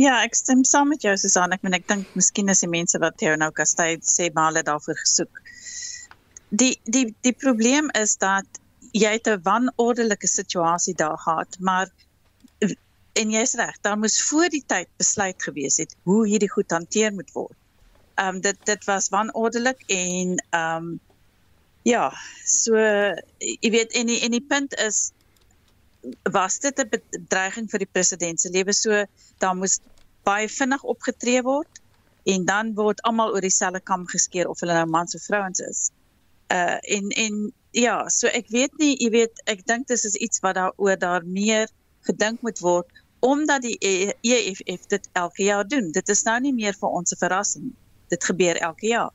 Ja, ek stem saam met jou Susan. Ek meen ek dink miskien is die mense wat jou nou kastei sê maar hulle daarvoor gesoek. Die die die probleem is dat jy 'n wanordelike situasie daar gehad, maar en jy's reg, daar moes voor die tyd besluit gewees het hoe hierdie goed hanteer moet word. Ehm um, dit dit was wanordelik en ehm um, ja, so jy weet en die en die punt is was dit 'n bedreiging vir die president se lewe so dan moes baie vinnig opgetree word en dan word almal oor dieselfde kam geskeer of hulle nou mans of vrouens is. Uh en en ja, so ek weet nie, jy weet, ek dink dis is iets wat daaroor daar meer gedink moet word omdat die EFF dit elke jaar doen. Dit is nou nie meer vir ons 'n verrassing. Dit gebeur elke jaar.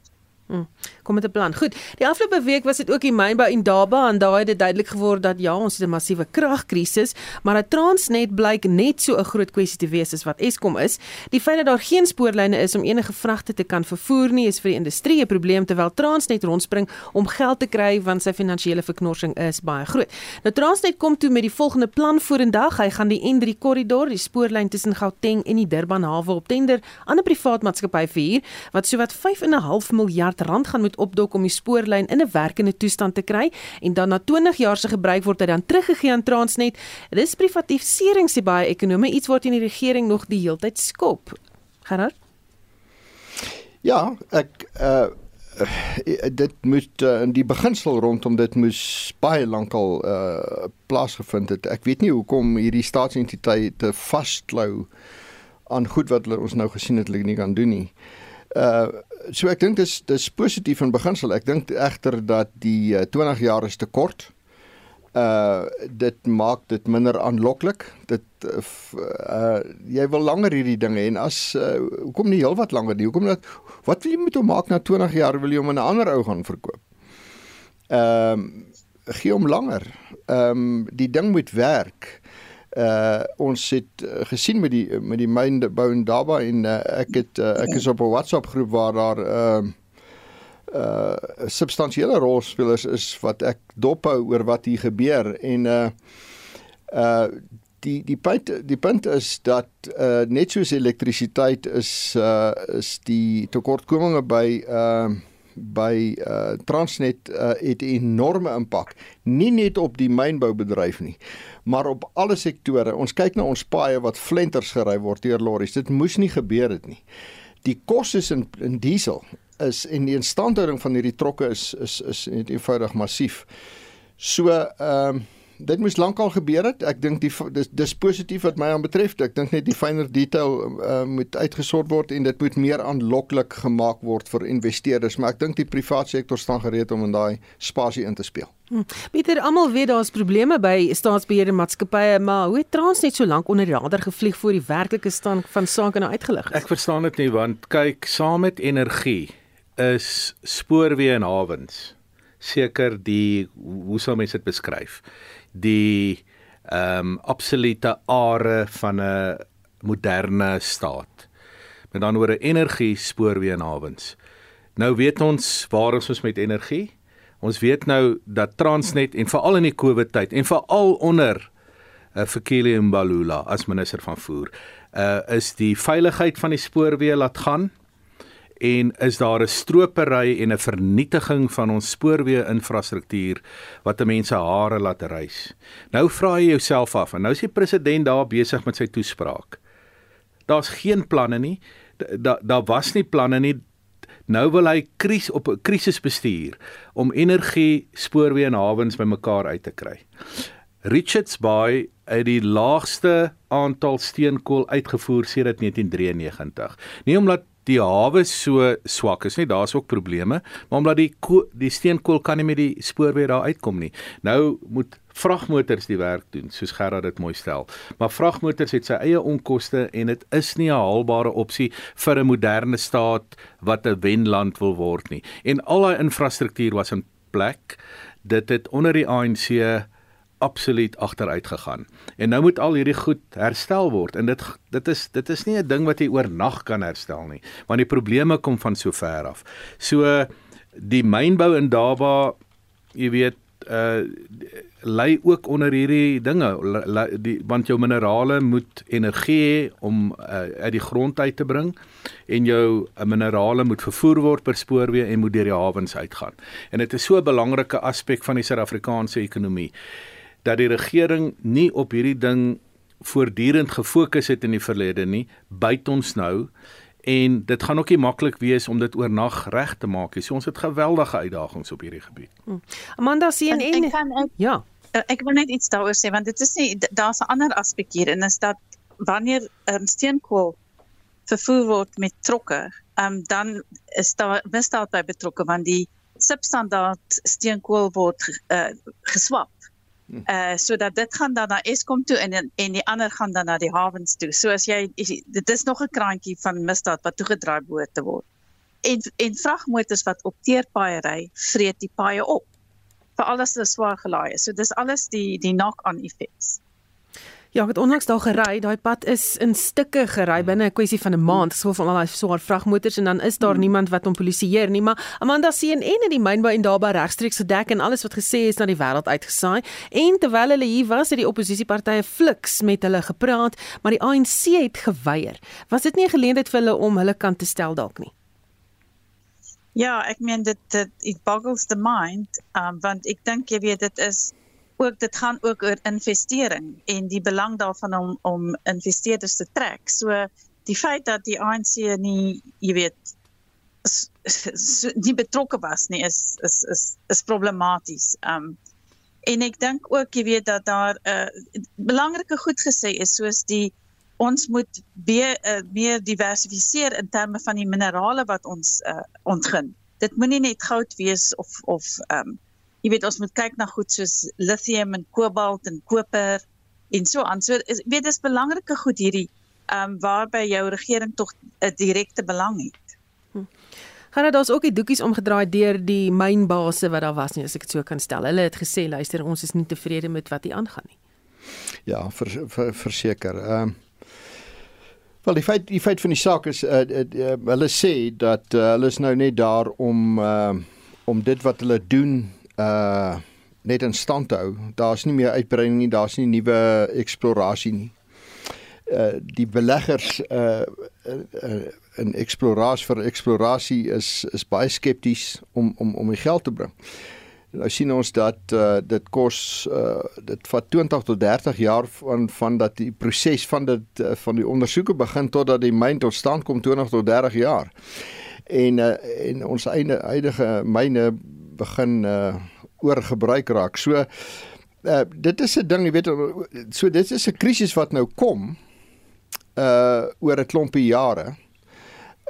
Hmm. Kom met 'n plan. Goed. Die afgelope week was dit ook die mynbou in Daba en daai het dit duidelik geword dat ja, ons het 'n massiewe kragkrisis, maar dat Transnet blyk net so 'n groot kwessie te wees as wat Eskom is. Die feit dat daar geen spoorlyne is om enige vragte te kan vervoer nie, is vir die industrie 'n probleem terwyl Transnet rondspring om geld te kry want sy finansiële verknorsing is baie groot. Nou Transnet kom toe met die volgende plan vorendag. Hy gaan die N3 korridor, die spoorlyn tussen Gauteng en die Durban hawe op tender aan 'n privaat maatskappy verhuur wat sowat 5.5 miljard miljard rand gaan moet opdok om die spoorlyn in 'n werkende toestand te kry en dan na 20 jaar se gebruik word dit dan teruggegee aan Transnet. Dis privatisering sê baie ekonome iets wat in die regering nog die heeltyd skop. Gerard? Ja, ek uh dit moet uh, in die beginsel rondom dit moes baie lankal uh plaasgevind het. Ek weet nie hoekom hierdie staatsentiteite vasklou aan goed wat ons nou gesien het hulle nie kan doen nie. Uh so ek dink dis dis positief in beginsel. Ek dink egter dat die uh, 20 jaar is te kort. Uh dit maak dit minder aanloklik. Dit uh, uh jy wil langer hierdie dinge en as uh, hoekom nie heelwat langer nie? Hoekom dat wat wil jy met hom maak na 20 jaar wil jy hom aan 'n ander ou gaan verkoop? Ehm um, gee hom langer. Ehm um, die ding moet werk uh ons het uh, gesien met die met die myn bou en daarby en uh, ek het uh, ek is op 'n WhatsApp groep waar daar ehm uh, uh substansiële rolspelers is wat ek dop hou oor wat hier gebeur. En uh uh die die punt die punt is dat uh net soos elektrisiteit is uh is die tekortkominge by uh by uh Transnet uh, het enorme impak. Nie net op die mynboubedryf nie maar op alle sektore ons kyk na ons paaie wat flenters gery word deur lorries. Dit moes nie gebeur het nie. Die kosse in in diesel is en die instandhouding van hierdie trokke is is is eenvoudig massief. So ehm uh, dit moes lankal gebeur het. Ek dink die dis dis positief wat my aanbetref. Ek dink net die fynere detail uh, moet uitgesort word en dit moet meer aanloklik gemaak word vir investeerders, maar ek dink die private sektor staan gereed om in daai spasie in te speel. Hm. Pieter, almal weet daar's probleme by staatsbeheerde maatskappye, maar hoe het Transnet so lank onder die radar gevlieg voor die werklike stand van sake nou uitgelig is? Ek verstaan dit nie want kyk, saam met energie is spoorweë en hawens seker die hoe sou mense dit beskryf? Die ehm um, absolute are van 'n moderne staat. Met oor 'n energie spoorweë en hawens. Nou weet ons waar ons is met energie. Ons weet nou dat Transnet en veral in die COVID tyd en veral onder uh, Fikile Mbalula as minister van voer, uh is die veiligheid van die spoorweë laat gaan en is daar 'n stropery en 'n vernietiging van ons spoorweë infrastruktuur wat mense hare laat reis. Nou vra jy jouself af en nou is die president daar besig met sy toespraak. Daar's geen planne nie. Daar daar was nie planne nie. Nou wil hy kris op 'n krisisbestuur om energie, spoorweë en hawens bymekaar uit te kry. Richards Bay het die laagste aantal steenkool uitgevoer sedert 1993. Nie omdat die hawe so swak is nie, daar's ook probleme, maar omdat die die steenkool kan nie met die spoorweë daar uitkom nie. Nou moet vragmotors die werk doen, soos Gerard dit mooi stel. Maar vragmotors het sy eie onkoste en dit is nie 'n haalbare opsie vir 'n moderne staat wat 'n wenland wil word nie. En al daai infrastruktuur was in plek. Dit het onder die ANC absoluut agteruit gegaan. En nou moet al hierdie goed herstel word en dit dit is dit is nie 'n ding wat jy oornag kan herstel nie, want die probleme kom van so ver af. So die mynbou in Daba, jy weet, uh lê ook onder hierdie dinge die want jou minerale moet energie hê om uh, uit die grond uit te bring en jou uh, minerale moet vervoer word per spoorweë en moet deur die hawens uitgaan. En dit is so 'n belangrike aspek van die Suid-Afrikaanse ekonomie dat die regering nie op hierdie ding voortdurend gefokus het in die verlede nie, byt ons nou en dit gaan ook nie maklik wees om dit oornag reg te maak nie. So ons het geweldige uitdagings op hierdie gebied. Hmm. Amanda sien en, en ek, ja. Eh, ek wil net iets daaroor sê want dit is nie daar's 'n ander aspek hier en is dat wanneer um, steenkool vervoer word met trokke, um, dan is daar misdaad by betrokke want die substandaard steenkool word uh, geswap uh sodat dit gaan dan na Eskom toe en en die ander gaan dan na die hawens toe. So as jy dit is nog 'n kraantjie van misdaad wat toegedraai behoort te word. En en vragmotors wat op teerpaaie ry, vreet die paaie op. Veral as hulle swaar gelaai is. So dis alles die die knock-on effects. Ja, ek het onlangs daar gery. Daai pad is in stukke gery binne 'n kwessie van 'n maand. Sou van al daai swaar vragmotors en dan is daar hmm. niemand wat hom polisieer nie, maar Amanda sien en in die mynbou en daarby regstreeks gedek en alles wat gesê is na die wêreld uitgesaai. En terwyl hulle hier was, het die oppositiepartye fliks met hulle gepraat, maar die ANC het geweier. Was dit nie 'n geleentheid vir hulle om hulle kant te stel dalk nie? Ja, ek meen dit dit it boggles the mind, um, want ek dink jy weet dit is ook dit gaan ook oor investering en die belang daarvan om om investeerders te trek. So die feit dat die ANC nie, jy weet, nie betrokke was nie is is is is problematies. Um en ek dink ook jy weet dat daar 'n uh, belangrike goed gesê is soos die ons moet be, uh, meer diversifiseer in terme van die minerale wat ons uh, ontgin. Dit moenie net goud wees of of um jy weet ons moet kyk na goed soos lithium en kobalt en koper en so aan. So is weet dis belangrike goed hierdie ehm um, waarby jou regering tog 'n direkte belang het. Hm. Gaan dit daar's ook die doekies omgedraai deur die mynbase wat daar was nie as ek dit so kan stel. Hulle het gesê luister ons is nie tevrede met wat hier aangaan nie. Ja, verseker. Ver, ver ehm uh, Wel die feit die feit van die saak is uh, uh, uh, hulle sê dat uh, hulle is nou net daar om uh, om dit wat hulle doen uh net in stand hou. Daar's nie meer uitbreiding nie, daar's nie nuwe eksplorasie nie. Uh die beleggers uh, uh in eksplorasie vir eksplorasie is is baie skepties om om om die geld te bring. Nou sien ons dat uh, dit kos uh, dit vat 20 tot 30 jaar van van dat die proses van dit uh, van die ondersoeke begin totdat die myn tot stand kom 20 tot 30 jaar. En uh, en ons einde huidige myne begin uh, oorgebruik raak. So uh, dit is 'n ding, jy weet, so dit is 'n krisis wat nou kom uh oor 'n klompie jare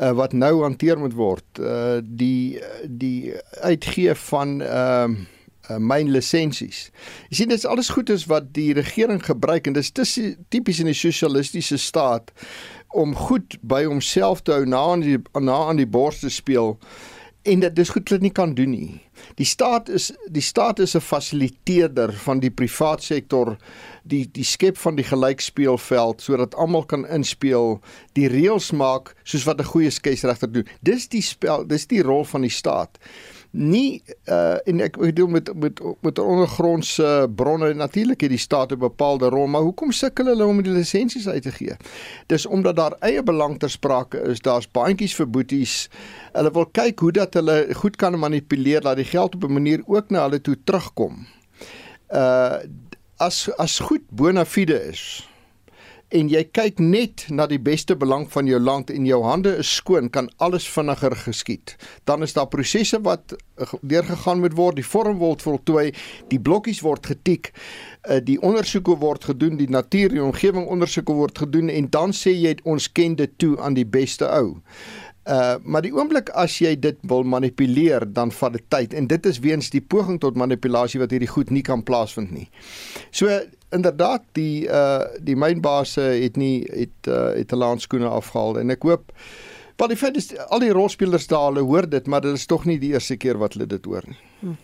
uh, wat nou hanteer moet word. Uh die die uitgee van ehm uh, myn lisensies. Jy sien dit is alles goed is wat die regering gebruik en dis tipies in 'n sosialistiese staat om goed by homself te hou na aan die na aan die bors te speel en dit dis goed dat nie kan doen nie. Die staat is die staat is 'n fasiliteerder van die privaat sektor, die die skep van die gelykspeelveld sodat almal kan inspel, die reëls maak soos wat 'n goeie skeieregter doen. Dis die spel, dis die rol van die staat nie uh en ek bedoel met met met ondergrondse bronne natuurlik het die staat 'n bepaalde rol maar hoekom sukkel hulle om die lisensies uit te gee? Dis omdat daar eie belang ter sprake is daar's baantjies vir boeties. Hulle wil kyk hoe dat hulle goed kan manipuleer dat die geld op 'n manier ook na hulle toe terugkom. Uh as as goed bona fide is en jy kyk net na die beste belang van jou land en jou hande is skoon, kan alles vinniger geskied. Dan is daar prosesse wat deurgegaan moet word, die vorm word voltooi, die blokkies word getik, eh, die ondersoeke word gedoen, die natuur en omgewing ondersoeke word gedoen en dan sê jy ons ken dit toe aan die beste ou. Uh maar die oomblik as jy dit wil manipuleer dan vat dit tyd en dit is weens die poging tot manipulasie wat hierdie goed nie kan plaasvind nie. So inderdaad die uh die mynbase het nie het uh het 'n laanskoene afgehaal en ek hoop wel die feit is al die rolspelers daar hulle hoor dit maar dit is tog nie die eerste keer wat hulle dit hoor nie. Hmm.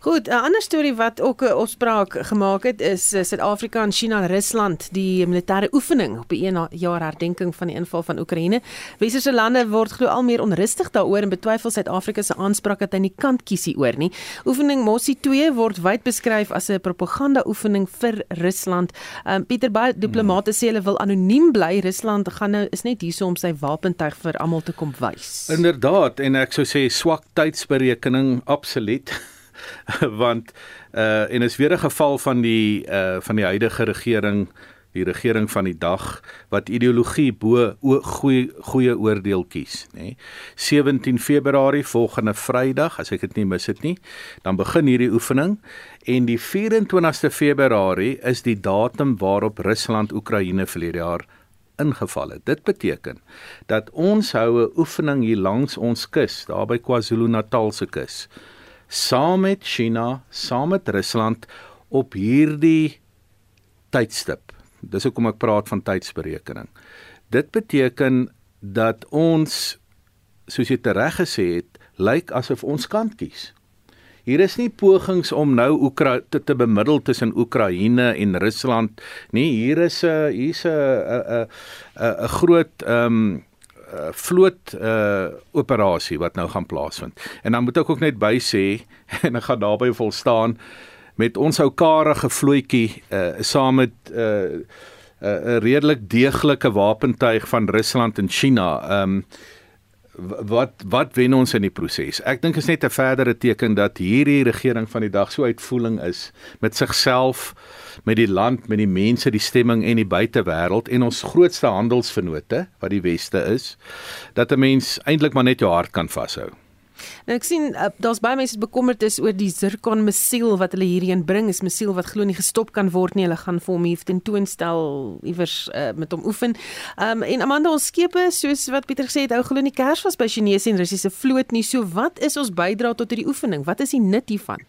Goed, 'n ander storie wat ook 'n opspraak gemaak het is eh, Suid-Afrika en China en Rusland die militêre oefening op die 1 jaar herdenking van die inval van Oekraïne. Westerse lande word glo al meer onrustig daaroor en betwyfel Suid-Afrika se aanspraak dat hy nie kant kiesie oor nie. Oefening Mossie 2 word wyd beskryf as 'n propaganda oefening vir Rusland. Um, Pieter baie diplomate sê hulle wil anoniem bly. Rusland gaan nou is net hierso om sy wapentuig vir almal te kom wys. Inderdaad en ek sou sê swak tydsberekening absoluut. want uh en is weer 'n geval van die uh van die huidige regering die regering van die dag wat ideologie bo goeie goeie oordeel kies nê nee. 17 Februarie volgende Vrydag as ek dit nie mis het nie dan begin hierdie oefening en die 24ste Februarie is die datum waarop Rusland Oekraïne verlede jaar ingeval het. Dit beteken dat ons hou 'n oefening hier langs ons kus, daar by KwaZulu-Natal se kus saam met China, saam met Rusland op hierdie tydstip. Dis hoekom ek praat van tydsberekening. Dit beteken dat ons soos jy reg gesê het, lyk asof ons kant kies. Hier is nie pogings om nou Oekra te, te bemiddel tussen Oekraïne en Rusland nie. Hier is 'n hier's 'n 'n 'n 'n groot ehm um, uh, vloot uh operasie wat nou gaan plaasvind. En dan moet ek ook net by sê en ek gaan daarby vol staan met ons ou karige vloetjie uh saam met uh 'n uh, redelik deeglike wapentuig van Rusland en China. Um wat wat wen ons in die proses? Ek dink is net 'n verdere teken dat hierdie regering van die dag so uitvoering is met sigself, met die land, met die mense, die stemming en die buitewêreld en ons grootste handelsvennote wat die weste is, dat 'n mens eintlik maar net jou hart kan vashou. Nou ek sien uh, daar's baie mense bekommerd is oor die Zircon missiel wat hulle hierheen bring. Is missiel wat glo nie gestop kan word nie. Hulle gaan vir hom hier tentoonstel iewers uh, met hom oefen. Um en Amanda ons skepe soos wat Pieter gesê het, ou glo nie kers was by Chinese en Russiese vloot nie. So wat is ons bydra tot hierdie oefening? Wat is die nut hiervan?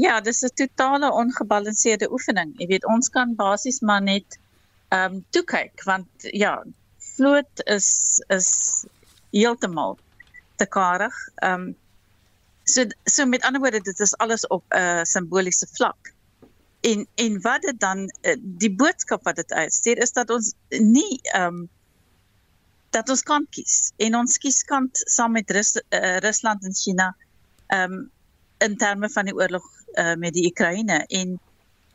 Ja, dis 'n totale ongebalanseerde oefening. Jy weet, ons kan basies maar net ehm um, toe kyk want ja, vloot is is heeltemal te karig. Ehm um, so so met ander woorde dit is alles op 'n uh, simboliese vlak. En en wat dit dan uh, die boodskap wat dit uitstuur is dat ons nie ehm um, dat ons kan kies en ons kies kant saam met Rus, uh, Rusland en China ehm um, in terme van die oorlog uh, met die Oekraïne en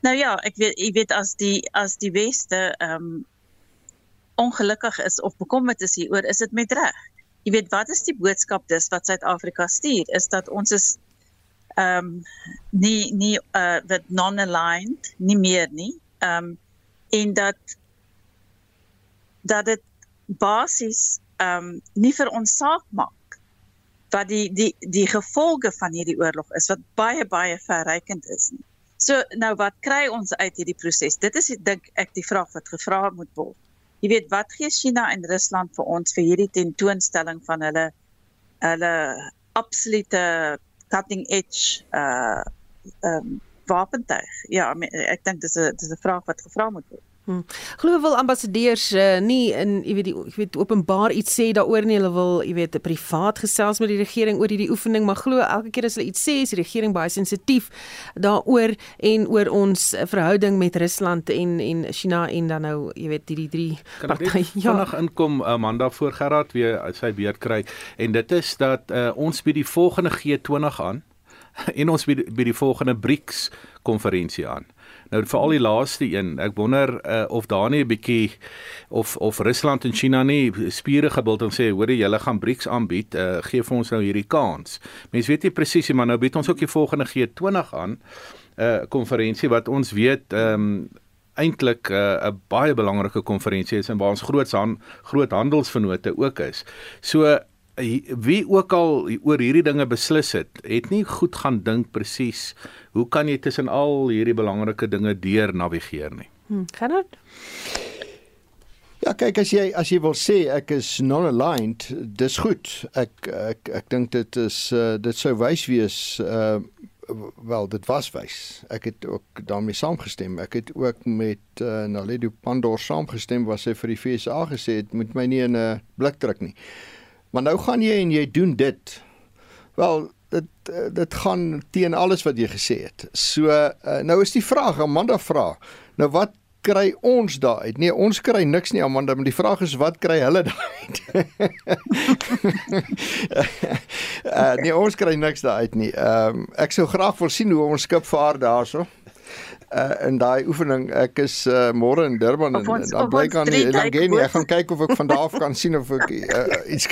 nou ja, ek weet jy weet as die as die weste ehm um, ongelukkig is of bekommerd is hieroor, is dit met reg. Jy weet wat is die boodskap dis wat Suid-Afrika stuur is dat ons is ehm um, nie nie uh dat non-aligned nie meer nie. Ehm um, en dat dat dit basies ehm um, nie vir ons saak maak wat die die die gevolge van hierdie oorlog is wat baie baie verrykend is nie. So nou wat kry ons uit hierdie proses? Dit is dink ek die vraag wat gevra moet word. Jy weet wat gee China en Rusland vir ons vir hierdie tentoonstelling van hulle hulle absolute cutting edge uh um wapentuig. Ja, ek dink dis 'n dis 'n vraag wat gevra moet word. Hmm. Glo wil ambassadeurs uh, nie in jy weet die jy weet openbaar iets sê daaroor nie. Hulle wil jy weet privaat gesels met die regering oor hierdie oefening maar glo elke keer as hulle iets sê is die regering baie sensitief daaroor en oor ons verhouding met Rusland en en China en dan nou jy weet hierdie drie partye. Ja. vinnig inkom Amanda voor Gerard weer sy beurt kry. En dit is dat uh, ons by die volgende G20 aan en ons by die, by die volgende BRICS konferensie aan Nou vir al die laaste een, ek wonder uh, of daar nie 'n bietjie of of Rusland en China nie spiere gebild en sê hoor jy julle gaan BRICS aanbied, uh, gee vir ons nou hierdie kans. Mense weet nie presies nie, maar nou bied ons ook die volgende G20 aan 'n uh, konferensie wat ons weet ehm um, eintlik 'n uh, baie belangrike konferensie is en waar ons groot groot handelsvennote ook is. So wie ook al oor hierdie dinge beslis het, het nie goed gaan dink presies hoe kan jy tussen al hierdie belangrike dinge deur navigeer nie. Hm, kan dit? Ja, kyk as jy as jy wil sê ek is non-aligned, dis goed. Ek ek ek dink dit is uh, dit sou wys wees uh wel dit was wys. Ek het ook daarmee saamgestem. Ek het ook met uh, Naledo Pandor saamgestem wat sy vir die FSA gesê het moet my nie in 'n blik druk nie. Maar nou gaan jy en jy doen dit. Wel, dit eh, dit gaan teen alles wat jy gesê het. So uh, nou is die vraag, Amanda vra. Nou wat kry ons daar uit? Nee, ons kry niks nie Amanda, maar die vraag is wat kry hulle daar uit? uh, nee, ons kry niks daar uit nie. Ehm um, ek sou graag wil sien hoe ons skip vaar daarso uh, in daai oefening. Ek is uh, môre in Durban en ons, dan bly kan nie dan gaan nie. Ek gaan kyk of ek van daar af kan sien of ek uh, iets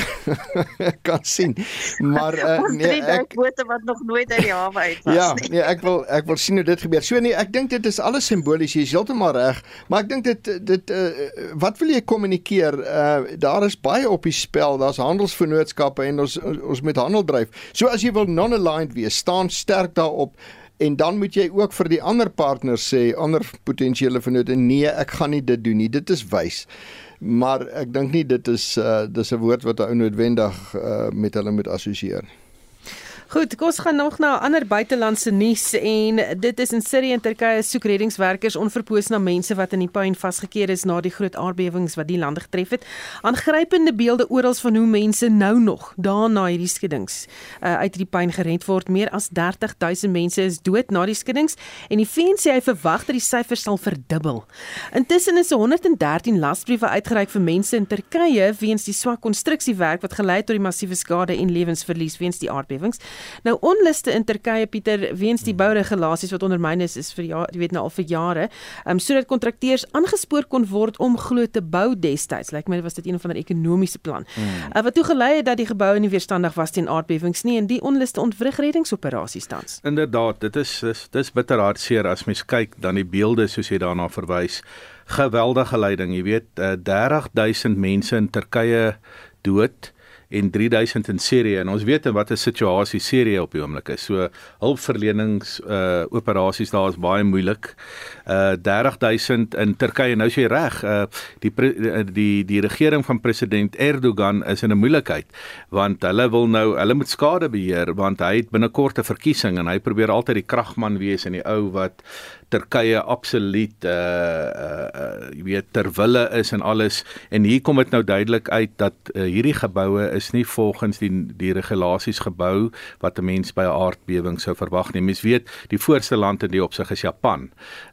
kan sien. Maar uh, nee, ek bote wat nog nooit uit die hawe uit was ja, nie. Ja, nee, ek wil ek wil sien hoe dit gebeur. So nee, ek dink dit is alles simbolies. Jy is heeltemal reg, maar ek dink dit dit uh, wat wil jy kommunikeer? Uh, daar is baie op die spel. Daar's handelsvennootskappe en ons ons met handel dryf. So as jy wil non-aligned wees, staan sterk daarop en dan moet jy ook vir die ander partners sê, ander potensiële vennote, nee, ek gaan nie dit doen nie. Dit is wys. Maar ek dink nie dit is uh dis 'n woord wat ou noodwendig uh met hulle moet assosieer nie. Goed, ons gaan nog na ander buitelandse nuus en dit is in Sirië en Turkye soek reddingswerkers onverpoos na mense wat in die puin vasgekeer is na die groot aardbewings wat die lande getref het. Aangrypende beelde oral van hoe mense nou nog daarna hierdie skuddings uh, uit die puin gered word. Meer as 30000 mense is dood na die skuddings en die VN sê hy verwag dat die syfer sal verdubbel. Intussen is 113 lasbriewe uitgereik vir mense in Turkye weens die swak konstruksiewerk wat gelei het tot die massiewe skade en lewensverlies weens die aardbewings. Nou onluste in Turkye Pieter weens die bouregulasies wat ondermyn is is vir ja, jy weet nou al vir jare, um, sodat kontrakteurs aangespoor kon word om glo te bou destyds. Lyk like my was dit een van 'n ekonomiese plan. Hmm. Uh, wat toe gelei het dat die geboue nie weerstandig was teen aardbewings nie en die onluste ontwrig reddingsoperasies tans. Inderdaad, dit is dis, dis bitter hartseer as mens kyk dan die beelde soos jy daarna verwys. Geweldige lyding, jy weet, uh, 30000 mense in Turkye dood en 3000 in Sirië en ons weet wat 'n situasie Sirië op die oomblik is. So hulpverlenings uh operasies daar is baie moeilik. Uh 30000 in Turkye nou sê reg, uh die uh, die die regering van president Erdogan is in 'n moeilikheid want hulle wil nou hulle moet skade beheer want hy het binnekort 'n verkiesing en hy probeer altyd die kragman wees en die ou wat Turkye absoluut uh uh, uh jy weet ter wille is en alles en hier kom dit nou duidelik uit dat uh, hierdie geboue is nie volgens die die regulasies gebou wat 'n mens by 'n aardbewing sou verwag nie. Mens weet die voorste land in die opsig is Japan.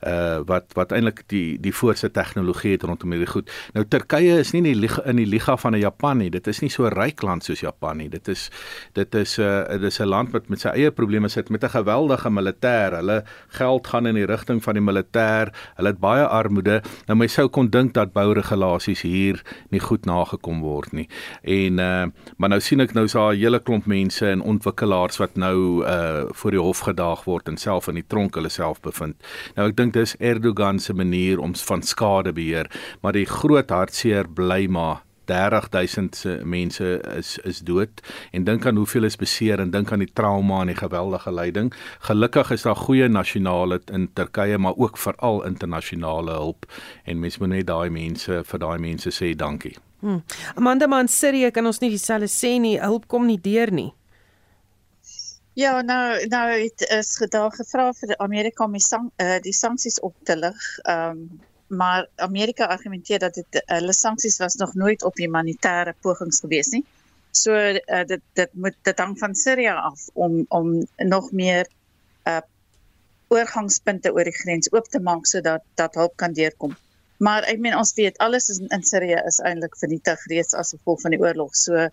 Uh wat wat eintlik die die voorste tegnologie het rondom hierdie goed. Nou Turkye is nie in die liga, in die liga van 'n Japan nie. Dit is nie so ryk land soos Japan nie. Dit is dit is 'n uh, dit is 'n land wat met sy eie probleme sit met 'n geweldige militêr. Hulle geld gaan in die rigting van die militêr. Hulle het baie armoede. Nou my sou kon dink dat bouregulasies hier nie goed nagekom word nie. En uh maar nou sien ek nou is daar 'n hele klomp mense en ontwikkelaars wat nou uh voor die hof gedaag word en self in die tronk hulle self bevind. Nou ek dink dis Erdogan se manier om van skade beheer, maar die groot hartseer bly maar 30000 se mense is is dood en dink aan hoeveel is beseer en dink aan die trauma en die geweldige lyding. Gelukkig is daar goeie nasionale in Turkye maar ook veral internasionale hulp en mens moet net daai mense vir daai mense sê dankie. Hmm. Amanda man Sirië kan ons nie dieselfde sê nie. Hulp kom nie deur nie. Ja, nou nou het is gedag gevra vir Amerika om die, sang, uh, die sanksies op te lig. Ehm um, maar Amerika argumenteer dat dit hulle sanksies was nog nooit op humanitêre pogings gewees nie. So uh, dit dit moet dit hang van Sirië af om om nog meer uh oorgangspunte oor die grens oop te maak sodat dat hulp kan deurkom. Maar ek meen ons weet alles is in, in Sirië is eintlik vernietig reeds as gevolg van die oorlog. So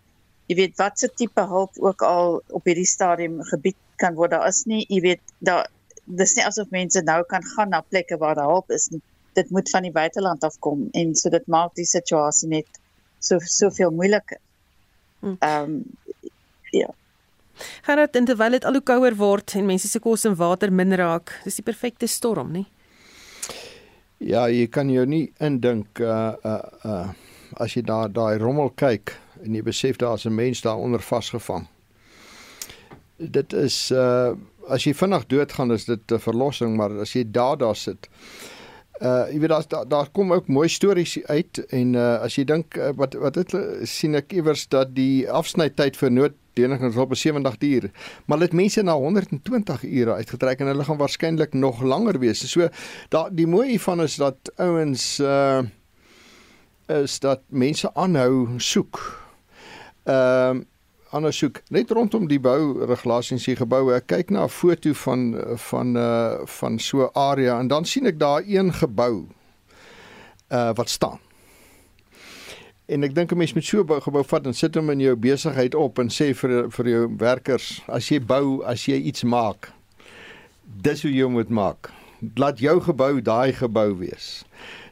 jy weet wat se tipe hulp ook al op hierdie stadium gebied kan word. Daar is nie, jy weet, daar dis nie asof mense nou kan gaan na plekke waar daar hulp is nie dit moet van die buiteland afkom en so dit maak die situasie net so soveel moeiliker. Hm. Ehm um, ja. Gerard, terwyl dit al hoe kouer word en mense se kos en water min raak, dis die perfekte storm, nie? Ja, jy kan jou nie indink uh uh uh as jy daar daai rommel kyk en jy besef daar's 'n mens daaronder vasgevang. Dit is uh as jy vinnig doodgaan is dit 'n verlossing, maar as jy daar daar sit Uh jy weet daar's daar, daar kom ook mooi stories uit en uh as jy dink uh, wat wat het sien ek iewers dat die afsnytyd vir nooddienings op 70 uur. Maar dit mense na 120 ure uitgetrek en hulle gaan waarskynlik nog langer wees. So daar die mooi hiervan is dat ouens uh is dat mense aanhou soek. Ehm uh, ondersoek net rondom die bouregulasies hier gebou. Ek kyk na 'n foto van van uh van so 'n area en dan sien ek daar een gebou uh wat staan. En ek dink 'n mens moet so 'n gebou vat en sit hom in jou besigheid op en sê vir vir jou werkers, as jy bou, as jy iets maak, dis hoe jy moet maak. Laat jou gebou daai gebou wees.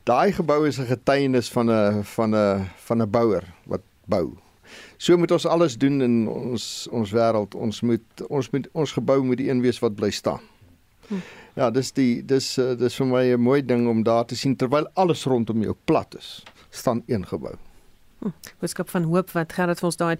Daai gebou is 'n getuienis van 'n van 'n van 'n bouer wat bou. So moet ons alles doen in ons ons wêreld. Ons moet ons moet ons gebou moet die een wees wat bly staan. Hm. Ja, dis die dis uh, dis vir my 'n mooi ding om daar te sien terwyl alles rondom jou plat is, staan een gebou. Boodskap van hoop wat Gerard vir ons daai.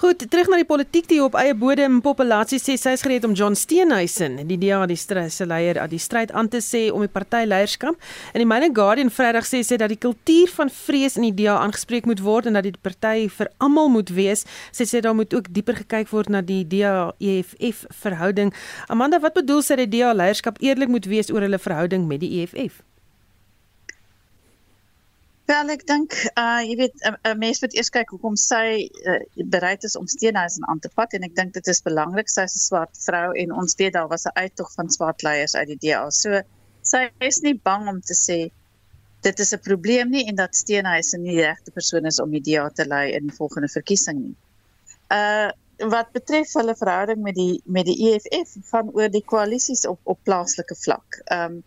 Goed, terug na die politiek die op eie bodem populasie sê sy is gereed om John Steenhuisen, die DA die se leier, aan die stryd aan te sê om die party leierskap. In die Mail Guardian Vrydag sê sy dat die kultuur van vrees in die DA aangespreek moet word en dat die party vir almal moet wees. Sy sê daar moet ook dieper gekyk word na die DA EFF verhouding. Amanda, wat bedoel sy dat die DA leierskap eerlik moet wees oor hulle verhouding met die EFF? Wel ek dink uh jy weet 'n mens moet eers kyk hoekom sy uh, bereid is om steenhuisen aan te vat en ek dink dit is belangrik sy is 'n swart vrou en ons weet daar was 'n uittog van swart leiers uit die DA. So sy is nie bang om te sê dit is 'n probleem nie en dat steenhuisen nie die regte persoon is om die DA te lei in die volgende verkiesing nie. Uh wat betref hulle verhouding met die met die EFF van oor die koalisies op op plaaslike vlak. Um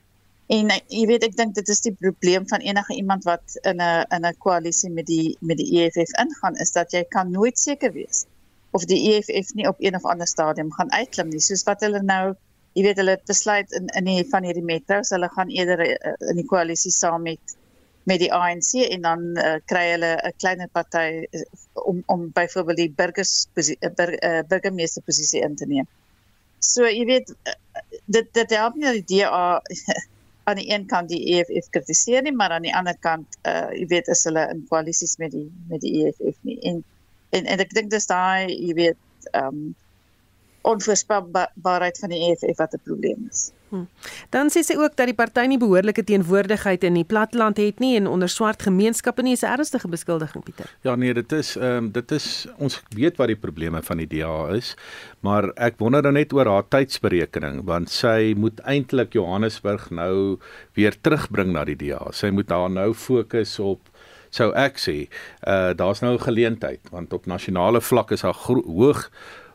En eh, jy weet ek dink dit is die probleem van enige iemand wat in 'n in 'n koalisie met die met die EFF ingaan is dat jy kan nooit seker wees of die EFF nie op een of ander stadium gaan uitklim nie soos wat hulle nou jy weet hulle besluit in in die van hierdie metros hulle gaan eerder uh, in die koalisie saam met met die ANC en dan uh, kry hulle 'n kleiner party uh, om om byvoorbeeld die burgers bur, uh, burgemeester posisie in te neem. So jy weet dit dit help nie dat die DA aan die een kant die EFF kritiseer nie, maar aan die ander kant uh jy weet is hulle in koalisies met die met die EFF nie. En en, en ek dink dis daai jy weet um onvoorspelbaarheid van die EFF wat 'n probleem is. Hmm. Dan sê sy ook dat die party nie behoorlike teenwoordigheid in die platteland het nie en onder swart gemeenskappe nie is 'n ernstige beskuldiging Pieter. Ja nee, dit is ehm um, dit is ons weet wat die probleme van die DA is, maar ek wonder dan net oor haar tydsberekening want sy moet eintlik Johannesburg nou weer terugbring na die DA. Sy moet daar nou fokus op sou ek sê, uh daar's nou 'n geleentheid want op nasionale vlak is daar hoog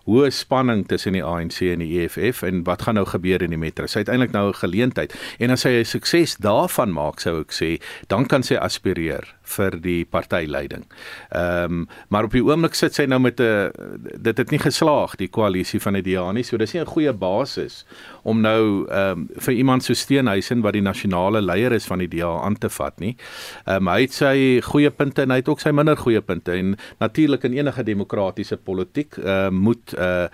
hoë spanning tussen die ANC en die EFF en wat gaan nou gebeur in die metro? Sy het eintlik nou 'n geleentheid en as sy 'n sukses daarvan maak, sou ek sê, dan kan sy aspireer vir die partyleiding. Ehm um, maar op die oomblik sit sy nou met 'n dit het nie geslaag die koalisie van die DA nie, so dis nie 'n goeie basis om nou ehm um, vir iemand so Steenhuisen wat die nasionale leier is van die DA aan te vat nie. Ehm um, hy het sy goeie punte en hy het ook sy minder goeie punte en natuurlik in enige demokratiese politiek ehm uh, moet uh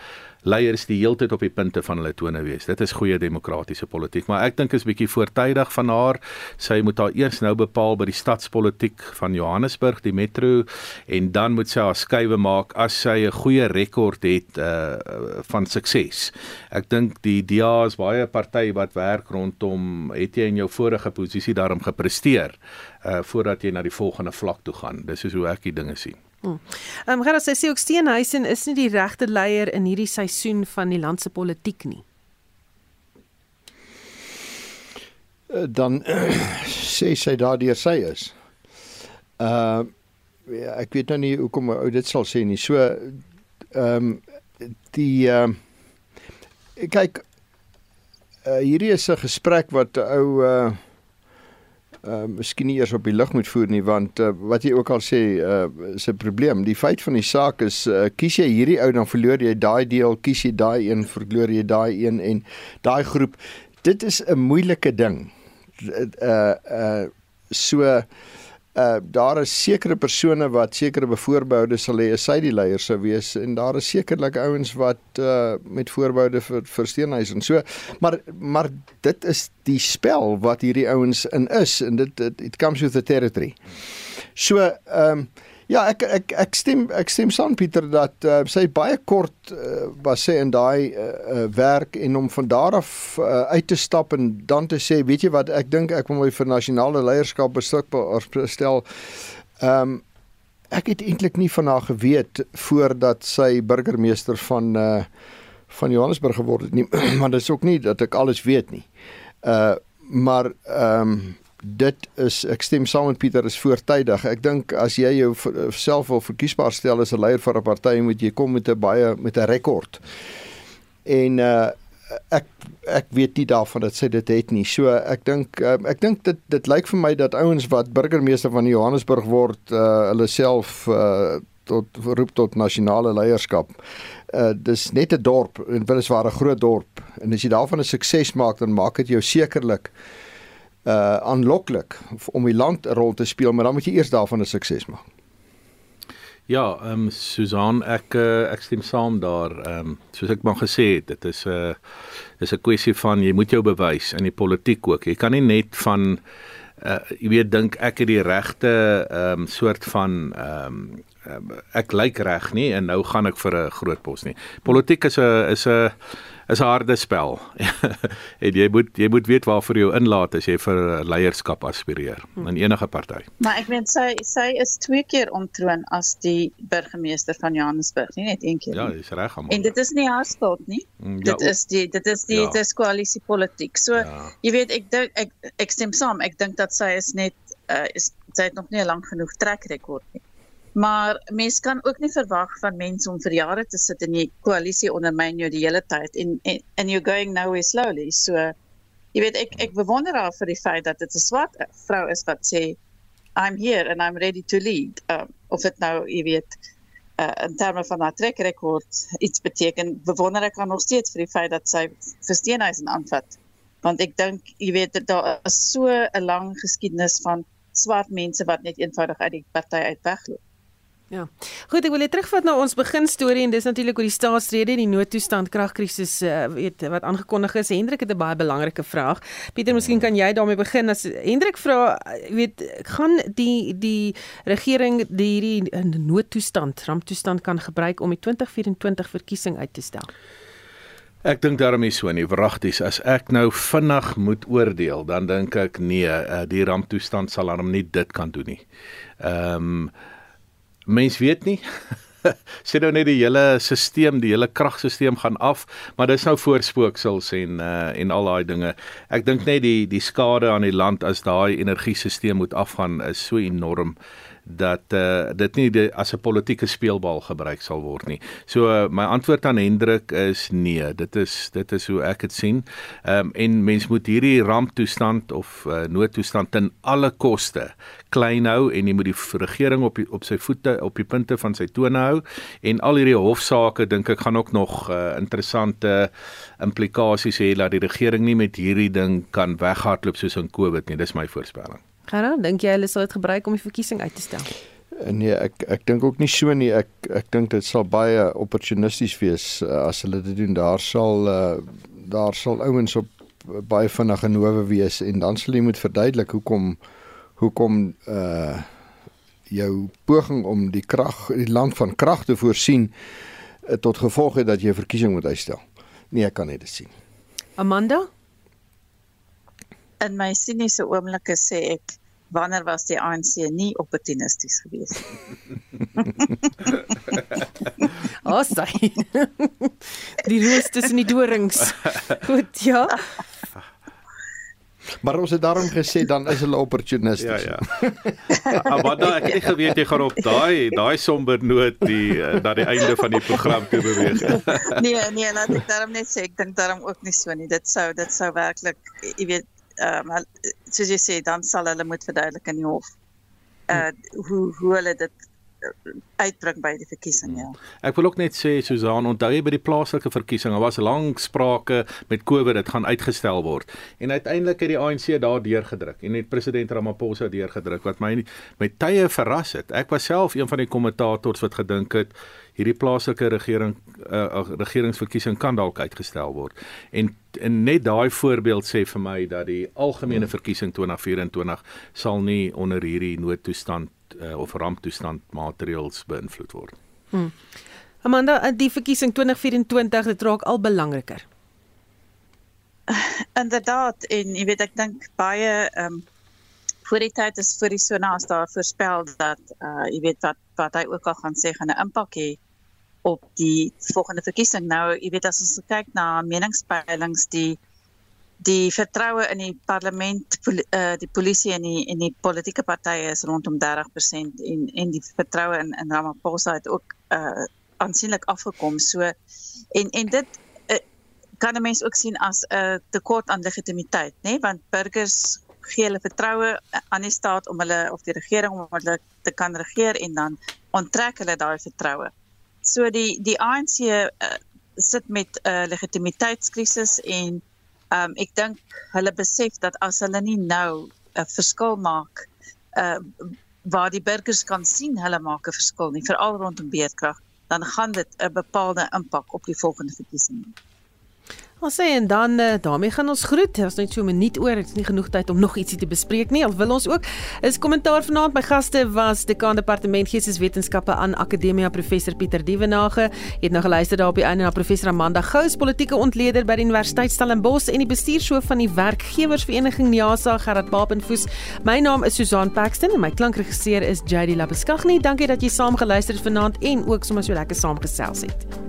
leiers die heeltyd op die punte van hulle tone wees. Dit is goeie demokratiese politiek, maar ek dink is bietjie voortydig van haar. Sy moet haar eers nou bepaal by die stadspolitiek van Johannesburg, die metro en dan moet sy haar skuwe maak as sy 'n goeie rekord het uh van sukses. Ek dink die DA is baie party wat werk rondom het jy in jou vorige posisie daarom gepresteer uh voordat jy na die volgende vlak toe gaan. Dis is hoe ek die dinge sien. Ehm um, Gerard sê ook Steenhuisen is nie die regte leier in hierdie seisoen van die land se politiek nie. Eh, dan sê sy daardeur sy is. Uh ek weet nou nie hoekom ou dit sal sê nie. So ehm um, die ehm uh, kyk uh, hierdie is 'n gesprek wat ou uh uh miskien nie eers op die lug moet voer nie want uh, wat jy ook al sê uh is 'n probleem. Die feit van die saak is uh, kies jy hierdie ou dan verloor jy daai deel, kies jy daai een, verloor jy daai een en daai groep. Dit is 'n moeilike ding. Uh uh so uh daar is sekere persone wat sekere bevoorbehoudde sal hê as hy die leier sou wees en daar is sekerlik ouens wat uh met voorbehoudde vir vir Steenhuis en so maar maar dit is die spel wat hierdie ouens in is en dit it comes with the territory. So ehm um, Ja, ek ek ek stem ek stem saam Pieter dat uh, sy baie kort uh, was sy in daai uh, uh, werk en om van daar af uh, uit te stap en dan te sê, weet jy wat, ek dink ek wil my vir nasionale leierskap beskikbaar stel. Ehm um, ek het eintlik nie van haar geweet voordat sy burgemeester van uh van Johannesburg geword het nie, maar dit is ook nie dat ek alles weet nie. Uh maar ehm um, dit is ek stem saam met Pieter is voortydig. Ek dink as jy jouself wil verkiesbaar stel as 'n leier vir 'n party moet jy kom met 'n baie met 'n rekord. En uh ek ek weet nie daarvan dat sy dit het nie. So ek dink uh, ek dink dit dit lyk vir my dat ouens wat burgemeester van Johannesburg word, uh hulle self uh tot roep tot nasionale leierskap. Uh dis net 'n dorp en weliswaar 'n groot dorp. En as jy daarvan 'n sukses maak, dan maak dit jou sekerlik aanloklik om die land 'n rol te speel, maar dan moet jy eers daarvan 'n sukses maak. Ja, ehm um, Susan, ek uh, ek stem saam daar. Ehm um, soos ek maar gesê het, dit is 'n uh, is 'n kwessie van jy moet jou bewys in die politiek ook. Jy kan nie net van uh jy weet dink ek het die regte ehm um, soort van ehm um, ek lyk reg nie en nou gaan ek vir 'n groot pos nie. Politiek is 'n is 'n is 'n harde spel. en jy moet jy moet weet waarvoor jy inlaat as jy vir leierskap aspireer in enige party. Maar ek weet sy sy is twee keer ontroon as die burgemeester van Johannesburg, nie net een keer ja, nie. Ja, dis reg almal. En dit is nie haar skuld nie. Mm, ja, dit is die dit is die ja. koalisie politiek. So ja. jy weet ek dink ek ek stem saam. Ek dink dat sy is net uh, is sy het nog nie 'n lank genoeg trek rekord nie. Maar mense kan ook nie verwag van mense om vir jare te sit in die koalisie ondermyn jou die hele tyd en and you're going nowhere slowly. So jy weet ek ek bewonder haar vir die feit dat dit 'n swart vrou is wat sê I'm here and I'm ready to lead. Um, of dit nou jy weet uh, in terme van haar trek rekord iets beteken, bewonder ek haar nog steeds vir die feit dat sy vir Steenhuisen aanvat. Want ek dink jy weet daar is so 'n lang geskiedenis van swart mense wat net eenvoudig uit die party uit wegloop. Ja. Goed, ek wil net terugvat na ons begin storie en dis natuurlik oor die staatsrede en die noodtoestand kragkrisis uh, weet wat aangekondig is. Hendrik het 'n baie belangrike vraag. Pieter, miskien kan jy daarmee begin as Hendrik vra, weet, gaan die die regering die hierdie noodtoestand, ramptoestand kan gebruik om die 2024 verkiesing uit te stel? Ek dink daarom is so nie wragties as ek nou vinnig moet oordeel dan dink ek nee uh, die ramptoestand sal hom nie dit kan doen nie. Ehm um, mens weet nie sê nou net die hele stelsel, die hele kragstelsel gaan af, maar dis nou voorspooksels en uh, en al daai dinge. Ek dink net die die skade aan die land as daai energiesisteem moet afgaan is so enorm dat uh, dit nie die, as 'n politieke speelbal gebruik sal word nie. So uh, my antwoord aan Hendrik is nee, dit is dit is hoe ek dit sien. Ehm um, en mens moet hierdie ramptoestand of uh, noodtoestand ten alle koste klein hou en jy moet die regering op die, op sy voete op die punte van sy tone hou en al hierdie hofsaake dink ek gaan ook nog uh, interessante implikasies hê dat die regering nie met hierdie ding kan weghardloop soos in Covid nie. Dis my voorspelling. Gerard, dink jy hulle sal dit gebruik om die verkiesing uit te stel? Nee, ek ek dink ook nie so nie. Ek ek dink dit sal baie opportunisties wees uh, as hulle dit doen. Daar sal uh, daar sal ouens op baie vinnige nowe wees en dan sal jy moet verduidelik hoekom hoekom uh jou poging om die krag die land van krag te voorsien tot gevolg het dat jy verkiesing moet uitstel. Nee, ek kan dit sien. Amanda? In my siniese oomblikke sê ek wanneer was die ANC nie opportunisties geweest Asai. die roos tussen die dorings. Goed, ja. Maar ons het daarom gesê dan is hulle opportunisties. Ja ja. Maar dan ek het geweet jy gaan op daai daai somber noot die na die einde van die program toe beweeg. nee nee, laat ek daarom net sê ek dink daarom ook nie so nie. Dit sou dit sou werklik jy weet ehm um, soos jy sê dan sal hulle moet verduidelik in die hof uh hoe hoe hulle dit eh, uitbring by die verkiesing ja. Ek wil ook net sê Susan, onthou jy by die plaaslike verkiesing, daar was lank sprake met COVID dit gaan uitgestel word. En uiteindelik het die ANC daar deurgedruk en het president Ramaphosa deurgedruk wat my met tye verras het. Ek was self een van die kommentators wat gedink het hierdie plaaslike regering uh, regeringsverkiesing kan dalk uitgestel word. En, en net daai voorbeeld sê vir my dat die algemene verkiesing 2024 sal nie onder hierdie noodtoestand uh, of ramptoestand maatreëls beïnvloed word. Hmm. Amanda, die verkiesing 2024 dit raak al belangriker. Inderdaad en jy weet ek dink baie ehm um, voor die tyd is vir die sonaas daar voorspel dat uh jy weet wat wat hy ook al gaan sê gaan 'n impak hê op die volgende verkiesing. Nou, jy weet as ons kyk na meningspeilings die die vertroue in die parlement poli, uh, die polisie en die en die politieke partye is rondom 30% en en die vertroue in in Ramaphosa het ook uh aansienlik afgekom. So en en dit uh, kan 'n mens ook sien as 'n uh, tekort aan legitimiteit, nê, nee? want burgers gee hulle vertroue aan die staat om hulle of die regering om hulle te kan regeer en dan onttrek hulle daai vertroue. So die die ANC uh, eh, sit met 'n uh, legitimiteitskrisis en um, ek dink hulle besef dat as hulle nie nou 'n verskil maak uh, waar die burgers kan sien hulle maak 'n verskil nie veral rondom beerdkrag dan gaan dit 'n bepaalde impak op die volgende verkiesing hê. Ons sê en dan uh, daarmee gaan ons groet. Ons net so 'n minuut oor. Dit is nie genoeg tyd om nog ietsie te bespreek nie. Al wil ons ook is kommentaar vanaand. My gaste was Dekaan Departement Geesteswetenskappe aan Akademia Professor Pieter Dievenage. Het nou geluister daar op die einde na Professor Amanda Gous, politieke ontleder by die Universiteit Stellenbosch en die bestuurshoof van die Werkgewersvereniging NIASA, Gerard Papenfoos. My naam is Susan Paxton en my klankregisseur is JD Labeskagni. Dankie dat jy saam geluister het vanaand en ook sommer so lekker saam gesels het.